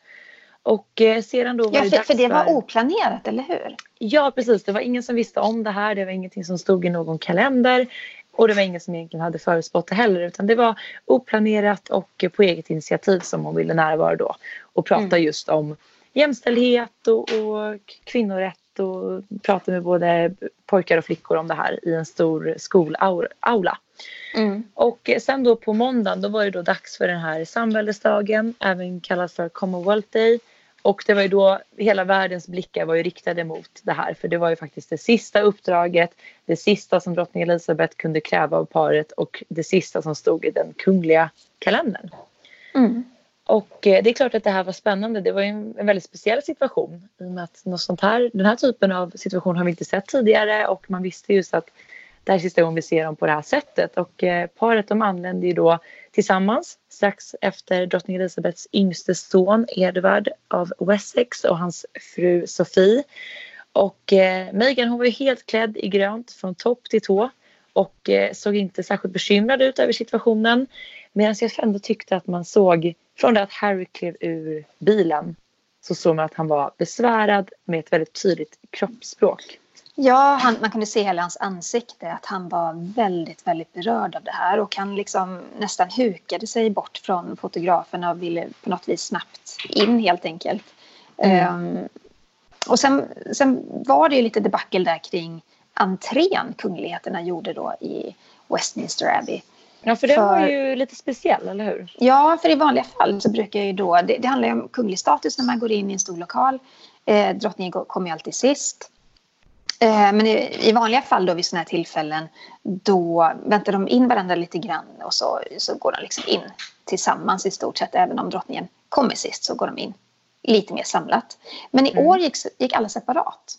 [SPEAKER 1] Och eh, sedan då var
[SPEAKER 2] ja, för, det för det var oplanerat, eller hur?
[SPEAKER 1] Ja, precis. Det var ingen som visste om det här. Det var ingenting som stod i någon kalender. Och det var ingen som egentligen hade förutspått det heller utan det var oplanerat och på eget initiativ som hon ville närvara då och prata mm. just om jämställdhet och, och kvinnorätt och prata med både pojkar och flickor om det här i en stor skolaula. Mm. Och sen då på måndagen då var det då dags för den här samväldesdagen, även kallad för Commonwealth Day. Och det var ju då hela världens blickar var ju riktade mot det här för det var ju faktiskt det sista uppdraget, det sista som drottning Elizabeth kunde kräva av paret och det sista som stod i den kungliga kalendern. Mm. Och eh, det är klart att det här var spännande. Det var en, en väldigt speciell situation i och med att något sånt här, den här typen av situation har vi inte sett tidigare och man visste just att det här är sista gången vi ser dem på det här sättet och eh, paret de anlände ju då tillsammans strax efter drottning Elizabeths yngste son Edward av Wessex och hans fru Sofie. Och eh, Meghan hon var ju helt klädd i grönt från topp till tå och eh, såg inte särskilt bekymrad ut över situationen. Medan jag ändå tyckte att man såg från det att Harry klev ur bilen så såg man att han var besvärad med ett väldigt tydligt kroppsspråk.
[SPEAKER 2] Ja, han, man kunde se hela hans ansikte att han var väldigt, väldigt berörd av det här och han liksom nästan hukade sig bort från fotograferna och ville på något vis snabbt in helt enkelt. Mm. Um, och sen, sen var det ju lite debacle där kring entrén kungligheterna gjorde då i Westminster Abbey.
[SPEAKER 1] Ja, för den var ju lite speciell, eller hur?
[SPEAKER 2] Ja, för i vanliga fall så brukar ju då... Det, det handlar ju om kunglig status när man går in i en stor lokal. Eh, drottningen kommer ju alltid sist. Eh, men i, i, vanliga fall då vid sådana här tillfällen då väntar de in varandra lite grann och så, så går de liksom in tillsammans i stort sett. Även om drottningen kommer sist så går de in lite mer samlat. Men i mm. år gick, gick alla separat.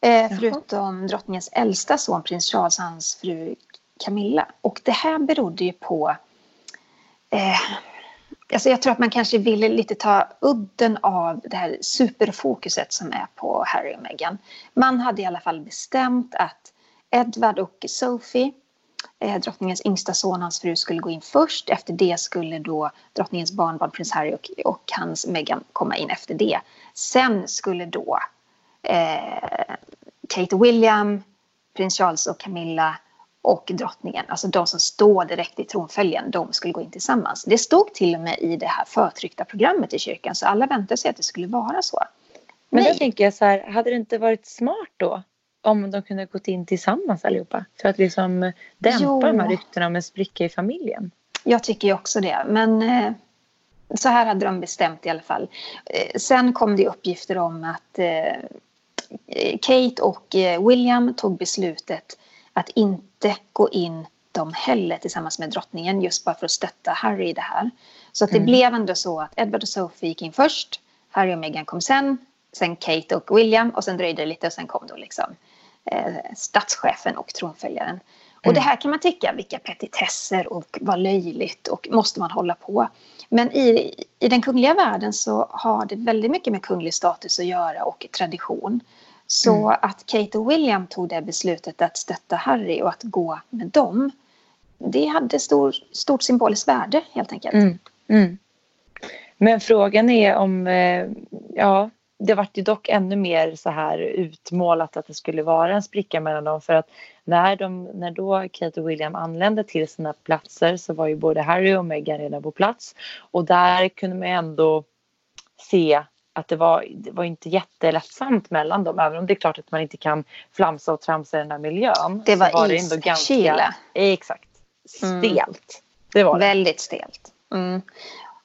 [SPEAKER 2] Eh, förutom drottningens äldsta son prins Charles och hans fru Camilla. Och det här berodde ju på eh, Alltså jag tror att man kanske ville lite ta udden av det här superfokuset som är på Harry och Meghan. Man hade i alla fall bestämt att Edward och Sophie, eh, drottningens yngsta son, hans fru, skulle gå in först. Efter det skulle då drottningens barnbarn, prins Harry och, och hans Meghan komma in efter det. Sen skulle då eh, Kate och William, prins Charles och Camilla och drottningen, alltså de som står direkt i tronföljen, de skulle gå in tillsammans. Det stod till och med i det här förtryckta programmet i kyrkan, så alla väntade sig att det skulle vara så.
[SPEAKER 1] Men då tänker jag så här, hade det inte varit smart då om de kunde gått in tillsammans allihopa? För att liksom dämpa jo. de här ryktena om en spricka i familjen.
[SPEAKER 2] Jag tycker ju också det, men eh, så här hade de bestämt i alla fall. Eh, sen kom det uppgifter om att eh, Kate och William tog beslutet att inte gå in de heller tillsammans med drottningen just bara för att stötta Harry i det här. Så att det mm. blev ändå så att Edward och Sophie gick in först, Harry och Meghan kom sen, sen Kate och William och sen dröjde det lite och sen kom då liksom eh, statschefen och tronföljaren. Och det mm. här kan man tycka, vilka petitesser och vad löjligt och måste man hålla på. Men i, i den kungliga världen så har det väldigt mycket med kunglig status att göra och tradition. Så mm. att Kate och William tog det beslutet att stötta Harry och att gå med dem det hade stor, stort symboliskt värde helt enkelt. Mm. Mm.
[SPEAKER 1] Men frågan är om, eh, ja, det vart ju dock ännu mer så här utmålat att det skulle vara en spricka mellan dem för att när, de, när då Kate och William anlände till sina platser så var ju både Harry och Meghan redan på plats och där kunde man ändå se att det var, det var inte jättelättsamt mellan dem även om det är klart att man inte kan flamsa och tramsa i den här miljön.
[SPEAKER 2] Det var, var det ändå ganska,
[SPEAKER 1] Exakt. Mm. Stelt. Mm. Det var
[SPEAKER 2] det. Väldigt stelt. Mm.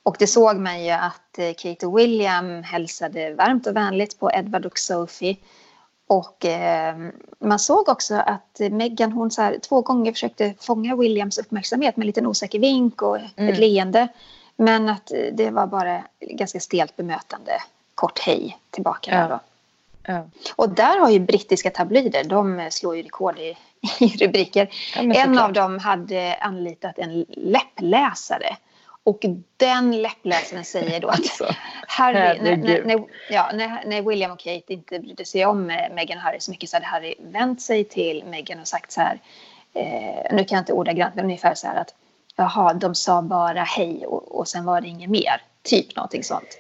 [SPEAKER 2] Och det såg man ju att eh, Kate och William hälsade varmt och vänligt på Edward och Sophie. Och eh, man såg också att Meghan hon så här, två gånger försökte fånga Williams uppmärksamhet med en liten osäker vink och mm. ett leende. Men att det var bara ganska stelt bemötande. Kort hej tillbaka. Ja. Där ja. Och där har ju brittiska tabloider, de slår ju rekord i, i rubriker. Ja, en av dem hade anlitat en läppläsare och den läppläsaren säger då att alltså, Harry, när, när, ja, när, när, William och Kate inte brydde sig om eh, Meghan och Harry så mycket så hade Harry vänt sig till Meghan och sagt så här, eh, nu kan jag inte ordagrant men ungefär så här att jaha, de sa bara hej och, och sen var det inget mer, typ någonting sånt.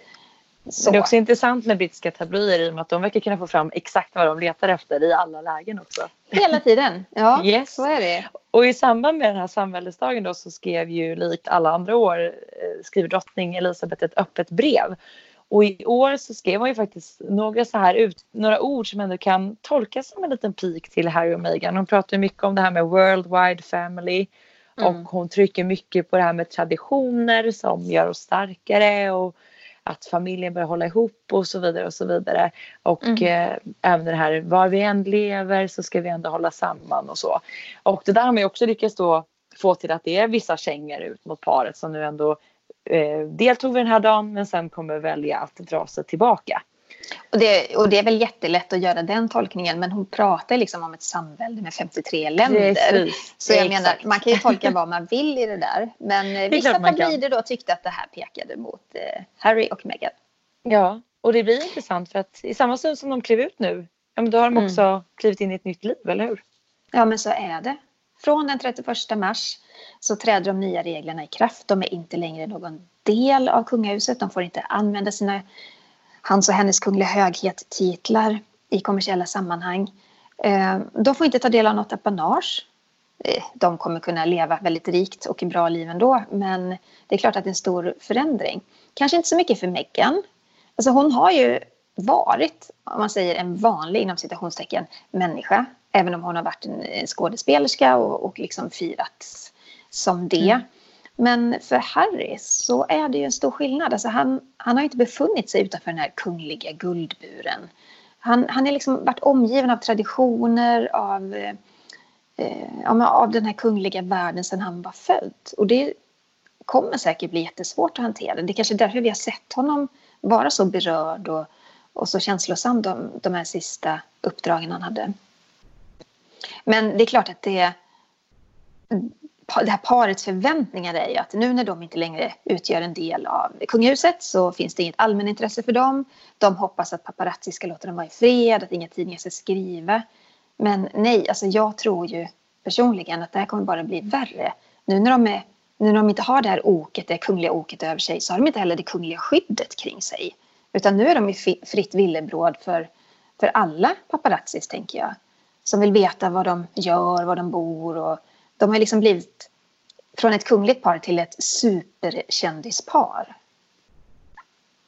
[SPEAKER 1] Så. Det är också intressant med brittiska tabloider i och med att de verkar kunna få fram exakt vad de letar efter i alla lägen också.
[SPEAKER 2] Hela tiden, ja yes. så är det.
[SPEAKER 1] Och i samband med den här samväldesdagen då så skrev ju likt alla andra år eh, skriver drottning Elisabeth ett öppet brev. Och i år så skrev hon ju faktiskt några så här ut, några ord som ändå kan tolkas som en liten pik till Harry och Meghan. Hon pratar mycket om det här med worldwide family mm. och hon trycker mycket på det här med traditioner som gör oss starkare och att familjen börjar hålla ihop och så vidare och så vidare. Och mm. eh, även det här var vi än lever så ska vi ändå hålla samman och så. Och det där har man ju också lyckats då få till att det är vissa kängor ut mot paret som nu ändå eh, deltog vid den här dagen men sen kommer välja att dra sig tillbaka.
[SPEAKER 2] Och det, och det är väl jättelätt att göra den tolkningen men hon pratar liksom om ett samvälde med 53 länder. Precis. Så jag Exakt. menar, man kan ju tolka vad man vill i det där. Men det vissa tabloider då tyckte att det här pekade mot eh, Harry och Meghan.
[SPEAKER 1] Ja, och det blir intressant för att i samma stund som de klev ut nu, ja, men då har de mm. också mm. klivit in i ett nytt liv, eller hur?
[SPEAKER 2] Ja, men så är det. Från den 31 mars så träder de nya reglerna i kraft. De är inte längre någon del av kungahuset. De får inte använda sina hans och hennes kungliga höghet titlar i kommersiella sammanhang. Eh, de får inte ta del av något apanage. Eh, de kommer kunna leva väldigt rikt och bra liv ändå men det är klart att det är en stor förändring. Kanske inte så mycket för Meghan. Alltså hon har ju varit, om man säger en vanlig inom citationstecken, människa. Även om hon har varit en skådespelerska och, och liksom firats som det. Mm. Men för Harry så är det ju en stor skillnad. Alltså han, han har inte befunnit sig utanför den här kungliga guldburen. Han, han har liksom varit omgiven av traditioner, av, eh, av den här kungliga världen sedan han var född. Och det kommer säkert bli jättesvårt att hantera. Det är kanske därför vi har sett honom vara så berörd och, och så känslosam de, de här sista uppdragen han hade. Men det är klart att det det här parets förväntningar är ju att nu när de inte längre utgör en del av kungahuset så finns det inget allmänintresse för dem. De hoppas att paparazzi ska låta dem vara i fred, att inga tidningar ska skriva. Men nej, alltså jag tror ju personligen att det här kommer bara bli värre. Nu när de, är, nu när de inte har det här oket, det kungliga oket över sig så har de inte heller det kungliga skyddet kring sig. Utan nu är de i fritt villebråd för, för alla paparazzis tänker jag. Som vill veta vad de gör, var de bor och de har liksom blivit från ett kungligt par till ett superkändispar.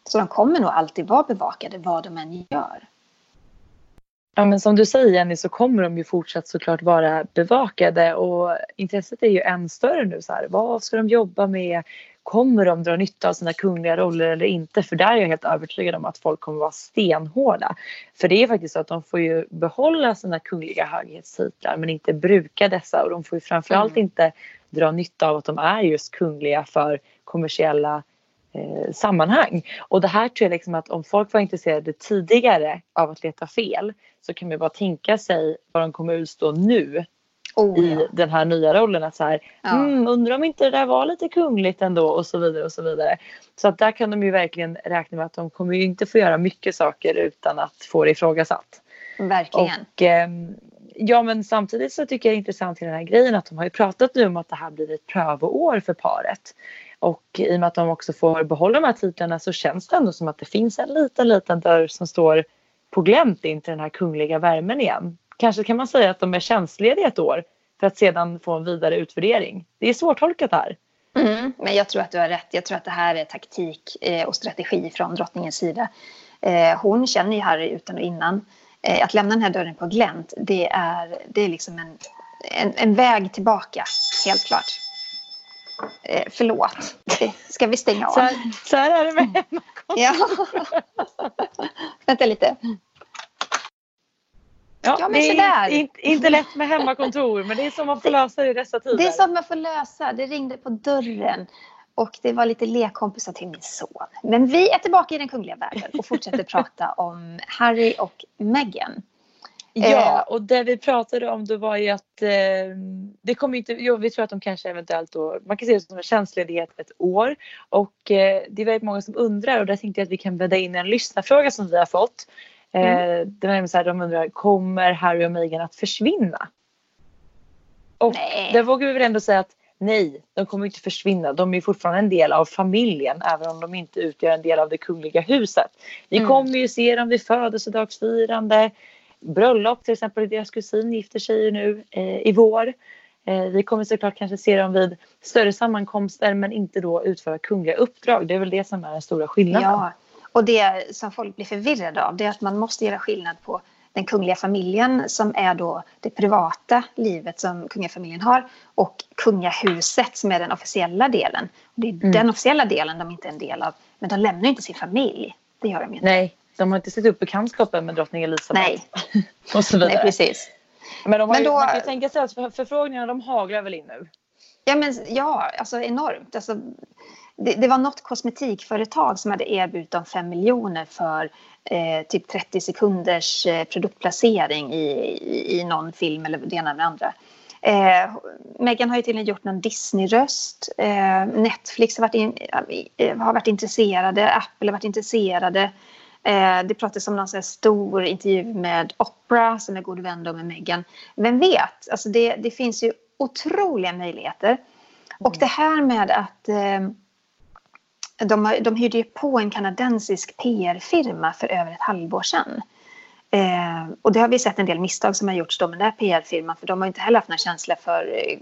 [SPEAKER 2] Så de kommer nog alltid vara bevakade vad de än gör.
[SPEAKER 1] Ja men som du säger Jenny så kommer de ju fortsatt såklart vara bevakade och intresset är ju än större nu så här. Vad ska de jobba med? Kommer de dra nytta av sina kungliga roller eller inte? För där är jag helt övertygad om att folk kommer vara stenhårda. För det är faktiskt så att de får ju behålla sina kungliga höghetstitlar men inte bruka dessa och de får ju framförallt mm. inte dra nytta av att de är just kungliga för kommersiella eh, sammanhang. Och det här tror jag liksom att om folk var intresserade tidigare av att leta fel så kan man bara tänka sig vad de kommer utstå nu oh, i ja. den här nya rollen. Att så här, ja. mm, undrar om inte det där var lite kungligt ändå och så vidare och så vidare. Så att där kan de ju verkligen räkna med att de kommer ju inte få göra mycket saker utan att få det ifrågasatt.
[SPEAKER 2] Verkligen.
[SPEAKER 1] Och, eh, ja men samtidigt så tycker jag det är intressant i den här grejen att de har ju pratat nu om att det här blir ett prövoår för paret. Och i och med att de också får behålla de här titlarna så känns det ändå som att det finns en liten, liten dörr som står på glänt in till den här kungliga värmen igen. Kanske kan man säga att de är tjänstlediga ett år för att sedan få en vidare utvärdering. Det är svårtolkat här.
[SPEAKER 2] Mm, men jag tror att du har rätt. Jag tror att det här är taktik eh, och strategi från drottningens sida. Eh, hon känner ju Harry utan och innan. Eh, att lämna den här dörren på glänt, det är, det är liksom en, en, en väg tillbaka, helt klart. Eh, förlåt, ska vi stänga av?
[SPEAKER 1] Så, så här är det med hemmakontor.
[SPEAKER 2] ja. Vänta lite.
[SPEAKER 1] Ja, ja men det är inte, inte lätt med hemmakontor men det är som man får lösa i dessa tider.
[SPEAKER 2] Det är som man får lösa. Det ringde på dörren och det var lite lekkompisar till min son. Men vi är tillbaka i den kungliga världen och fortsätter prata om Harry och Meghan.
[SPEAKER 1] Ja, och det vi pratade om då var ju att eh, det kommer inte, jo, vi tror att de kanske eventuellt då, man kan se det som en tjänstledighet ett år och eh, det är väldigt många som undrar och där tänkte jag att vi kan bädda in en lyssnarfråga som vi har fått. Eh, mm. det var så här, de undrar, kommer Harry och Meghan att försvinna? Och nej. där vågar vi väl ändå säga att nej, de kommer inte försvinna. De är fortfarande en del av familjen även om de inte utgör en del av det kungliga huset. Vi mm. kommer ju se dem vid födelsedagsfirande, bröllop till exempel. Deras kusin gifter sig ju nu eh, i vår. Eh, vi kommer såklart kanske se dem vid större sammankomster men inte då utföra kungliga uppdrag. Det är väl det som är den stora skillnaden.
[SPEAKER 2] Ja, och det som folk blir förvirrade av det är att man måste göra skillnad på den kungliga familjen som är då det privata livet som kungafamiljen har och kungahuset som är den officiella delen. Och det är mm. den officiella delen de inte är en del av. Men de lämnar inte sin familj. Det gör de inte.
[SPEAKER 1] Nej, de har inte sett upp bekantskapen med drottning Elizabeth.
[SPEAKER 2] Nej,
[SPEAKER 1] och så vidare.
[SPEAKER 2] Nej precis.
[SPEAKER 1] Men, de har men då, ju, man kan ju tänka sig att förfrågningarna de haglar väl in nu?
[SPEAKER 2] Ja, men, ja alltså enormt. Alltså, det, det, var något kosmetikföretag som hade erbjudit dem 5 miljoner för eh, typ 30 sekunders eh, produktplacering i, i, i, någon film eller det ena med det andra. Eh, Meghan har ju till och med gjort någon Disney-röst. Eh, Netflix har varit, in, eh, har varit intresserade, Apple har varit intresserade. Eh, det pratas om någon så stor intervju med Oprah som är god vän med Meghan. Vem vet? Alltså det, det finns ju otroliga möjligheter. Mm. Och det här med att eh, de, de hyrde ju på en kanadensisk PR-firma för över ett halvår sedan. Eh, och det har vi sett en del misstag som har gjorts då med den här PR-firman för de har inte heller haft någon känsla för eh,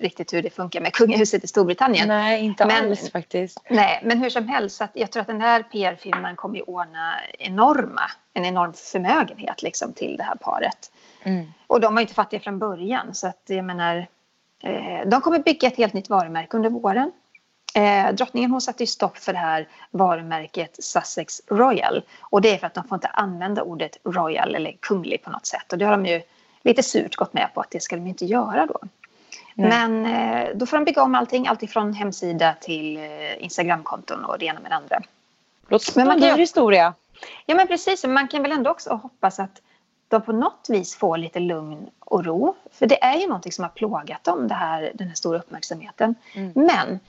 [SPEAKER 2] riktigt hur det funkar med kungahuset i Storbritannien.
[SPEAKER 1] Nej, inte men, alls faktiskt.
[SPEAKER 2] Nej, men hur som helst, att jag tror att den här PR-firman kommer ju ordna enorma, en enorm förmögenhet liksom till det här paret. Mm. Och de var ju inte fattiga från början så att jag menar, eh, de kommer bygga ett helt nytt varumärke under våren. Eh, drottningen hon satte ju stopp för det här varumärket Sussex Royal. Och det är för att de får inte använda ordet Royal eller kunglig på något sätt. Och det har de ju lite surt gått med på att det ska de inte göra då. Nej. Men eh, då får de bygga om allting, alltifrån hemsida till eh, Instagramkonton och det ena med det andra.
[SPEAKER 1] Låter som en dyr historia.
[SPEAKER 2] Ja men precis, man kan väl ändå också hoppas att de på något vis får lite lugn och ro. För det är ju någonting som har plågat dem, det här, den här stora uppmärksamheten. Mm. Men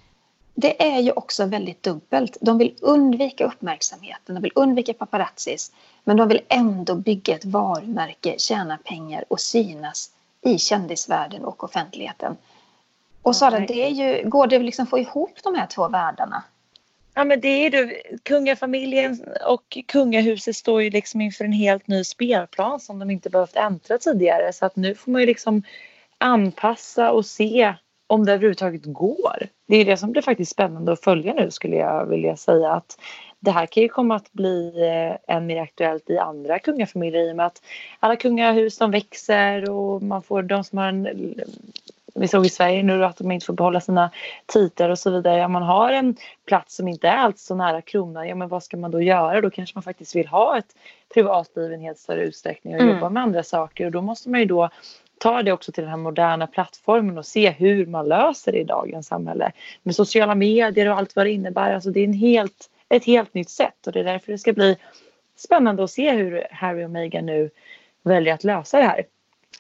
[SPEAKER 2] det är ju också väldigt dubbelt. De vill undvika uppmärksamheten, de vill undvika paparazzis. Men de vill ändå bygga ett varumärke, tjäna pengar och synas i kändisvärlden och offentligheten. Och Sara, det är ju, går det liksom få ihop de här två världarna?
[SPEAKER 1] Ja men det är det. Kungafamiljen och kungahuset står ju liksom inför en helt ny spelplan som de inte behövt äntra tidigare. Så att nu får man ju liksom anpassa och se om det överhuvudtaget går. Det är det som blir faktiskt spännande att följa nu skulle jag vilja säga att det här kan ju komma att bli eh, än mer aktuellt i andra kungafamiljer i och med att alla kungahus de växer och man får de som har en vi såg i Sverige nu att de inte får behålla sina titlar och så vidare. Om man har en plats som inte är alls så nära kronan, ja men vad ska man då göra? Då kanske man faktiskt vill ha ett privatliv i en helt större utsträckning och mm. jobba med andra saker och då måste man ju då ta det också till den här moderna plattformen och se hur man löser det i dagens samhälle. Med sociala medier och allt vad det innebär. Alltså det är en helt, ett helt nytt sätt och det är därför det ska bli spännande att se hur Harry och Meghan nu väljer att lösa det här.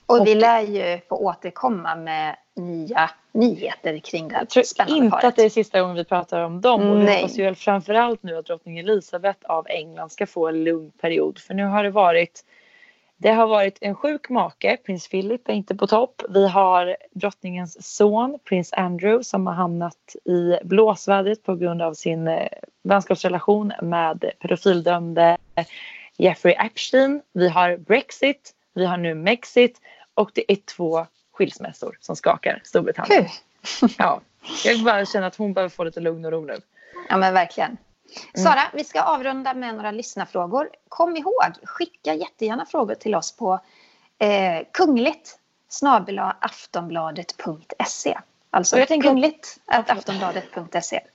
[SPEAKER 2] Och vi lär ju få återkomma med nya nyheter kring det här
[SPEAKER 1] Jag tror inte
[SPEAKER 2] paret.
[SPEAKER 1] att det är sista gången vi pratar om dem. Och vi
[SPEAKER 2] Nej.
[SPEAKER 1] hoppas ju framförallt nu att drottning Elizabeth av England ska få en lugn period. För nu har det varit det har varit en sjuk make, prins Philip är inte på topp. Vi har drottningens son, prins Andrew, som har hamnat i blåsvädret på grund av sin eh, vänskapsrelation med pedofildömde Jeffrey Epstein. Vi har Brexit, vi har nu Mexit och det är två skilsmässor som skakar Storbritannien.
[SPEAKER 2] Kul.
[SPEAKER 1] Ja, jag bara känner att hon behöver få lite lugn och ro nu.
[SPEAKER 2] Ja, men verkligen.
[SPEAKER 1] Mm.
[SPEAKER 2] Sara, vi ska avrunda med några lyssnarfrågor. Kom ihåg, skicka jättegärna frågor till oss på eh, kungligt aftonbladet.se. Alltså
[SPEAKER 1] jag tänker-
[SPEAKER 2] kungligt aftonbladet.se.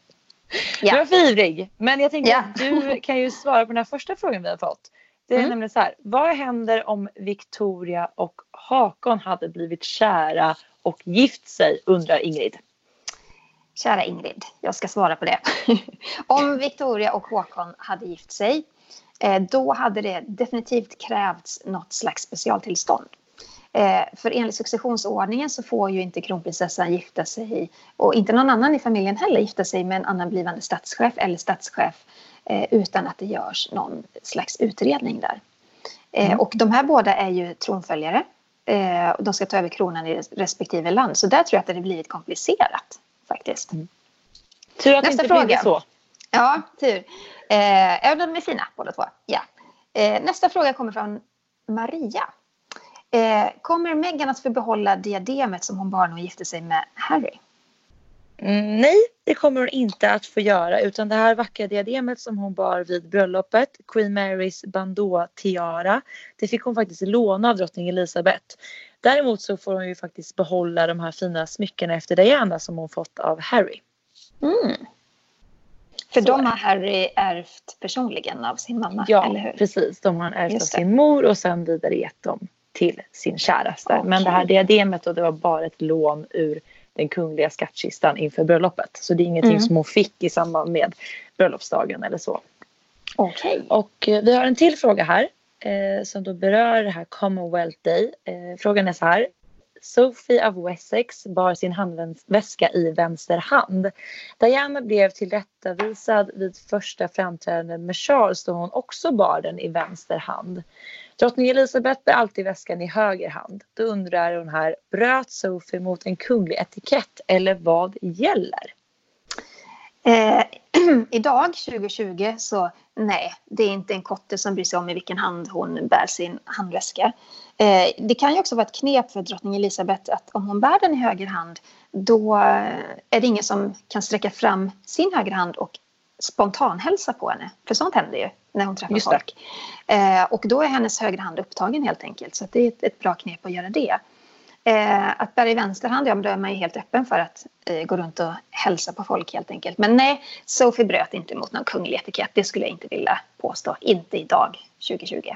[SPEAKER 1] Du var
[SPEAKER 2] Ja.
[SPEAKER 1] för ivrig. Men jag tänker
[SPEAKER 2] Ja.
[SPEAKER 1] att du kan ju svara på den här första frågan vi har fått. Det är
[SPEAKER 2] Mm.
[SPEAKER 1] nämligen så här. Vad händer om Victoria och Hakon hade blivit kära och gift sig undrar Ingrid.
[SPEAKER 2] Kära Ingrid, jag ska svara på det. Om Victoria och Håkon hade gift sig, eh, då hade det definitivt krävts något slags specialtillstånd. Eh, För enligt successionsordningen så får ju inte kronprinsessan gifta sig och inte någon annan i familjen heller gifta sig med en annan blivande statschef eller statschef eh, utan att det görs någon slags utredning där.
[SPEAKER 1] Mm.
[SPEAKER 2] Och de här båda är ju tronföljare. De ska ta över kronan i respektive land. Så där tror jag att det hade blivit komplicerat faktiskt.
[SPEAKER 1] Tur att
[SPEAKER 2] Nästa
[SPEAKER 1] det inte
[SPEAKER 2] fråga.
[SPEAKER 1] så.
[SPEAKER 2] Ja, tur. Eh, ja, de är fina båda två. Ja. Eh, nästa fråga kommer från Maria. Eh, kommer Meghan att få behålla diademet som hon bar när hon gifte sig med Harry?
[SPEAKER 1] Mm, nej, det kommer hon inte att få göra utan det här vackra diademet som hon bar vid bröllopet, Queen Marys bandeau tiara, det fick hon faktiskt låna av drottning Elizabeth. Däremot så får hon ju faktiskt behålla de här fina smyckena efter Diana som hon fått av Harry.
[SPEAKER 2] Mm. För
[SPEAKER 1] Så
[SPEAKER 2] de har Harry ärvt personligen av sin mamma,
[SPEAKER 1] Ja,
[SPEAKER 2] eller hur?
[SPEAKER 1] precis. De har ärvt av sin mor och sen vidare gett dem till sin käraste. Men det här diademet då, det var bara ett lån ur den kungliga skattkistan inför bröllopet. Så det är ingenting
[SPEAKER 2] Mm.
[SPEAKER 1] som hon fick i samband med bröllopsdagen eller så.
[SPEAKER 2] Okej.
[SPEAKER 1] Och eh, vi har en till fråga här eh, som då berör det här Commonwealth Day. Eh, frågan är så här. Sophie av Wessex bar sin handväska i vänster hand. Diana blev tillrättavisad vid första framträdandet med Charles då hon också bar den i vänster hand. Drottning Elisabeth bär alltid väskan i höger hand. Då undrar hon här, bröt Sophie mot en kunglig etikett eller vad gäller?
[SPEAKER 2] Eh, idag, 2020, så nej, det är inte en kotte som bryr sig om i vilken hand hon bär sin handväska. Eh, det kan ju också vara ett knep för drottning Elisabeth att om hon bär den i höger hand då är det ingen som kan sträcka fram sin höger hand och spontanhälsa på henne. För sånt händer ju när hon träffar
[SPEAKER 1] Just
[SPEAKER 2] folk. Eh, och då är hennes högra hand upptagen helt enkelt. Så det är ett, ett bra knep att göra det. Eh, att bära i vänster hand, ja då är man ju helt öppen för att eh, gå runt och hälsa på folk helt enkelt. Men nej, Sophie bröt inte mot någon kunglig etikett. Det skulle jag inte vilja påstå. Inte idag, 2020.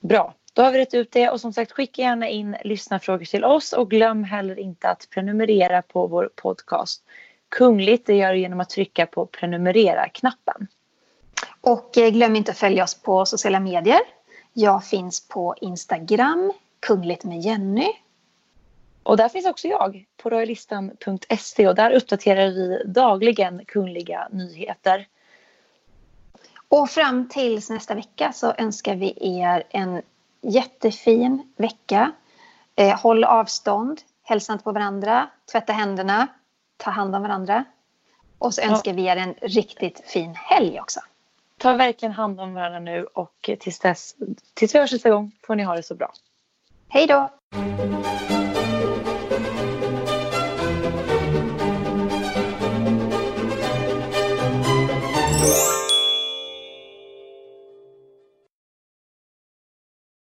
[SPEAKER 1] Bra, då har vi rätt ut det och som sagt skicka gärna in lyssnarfrågor till oss och glöm heller inte att prenumerera på vår podcast. Kungligt det gör du genom att trycka på prenumerera-knappen.
[SPEAKER 2] Och eh, glöm inte att följa oss på sociala medier. Jag finns på Instagram, kungligt med Jenny.
[SPEAKER 1] Och där finns också jag på royalistan.se och där uppdaterar vi dagligen kungliga nyheter.
[SPEAKER 2] Och fram tills nästa vecka så önskar vi er en jättefin vecka. Eh, håll avstånd, hälsa inte på varandra, tvätta händerna, ta hand om varandra. Och så
[SPEAKER 1] Ja.
[SPEAKER 2] önskar vi er en riktigt fin helg också.
[SPEAKER 1] Ta verkligen hand om varandra nu och tills dess, tills vi hörs nästa gång får ni ha det så bra.
[SPEAKER 2] Hej då!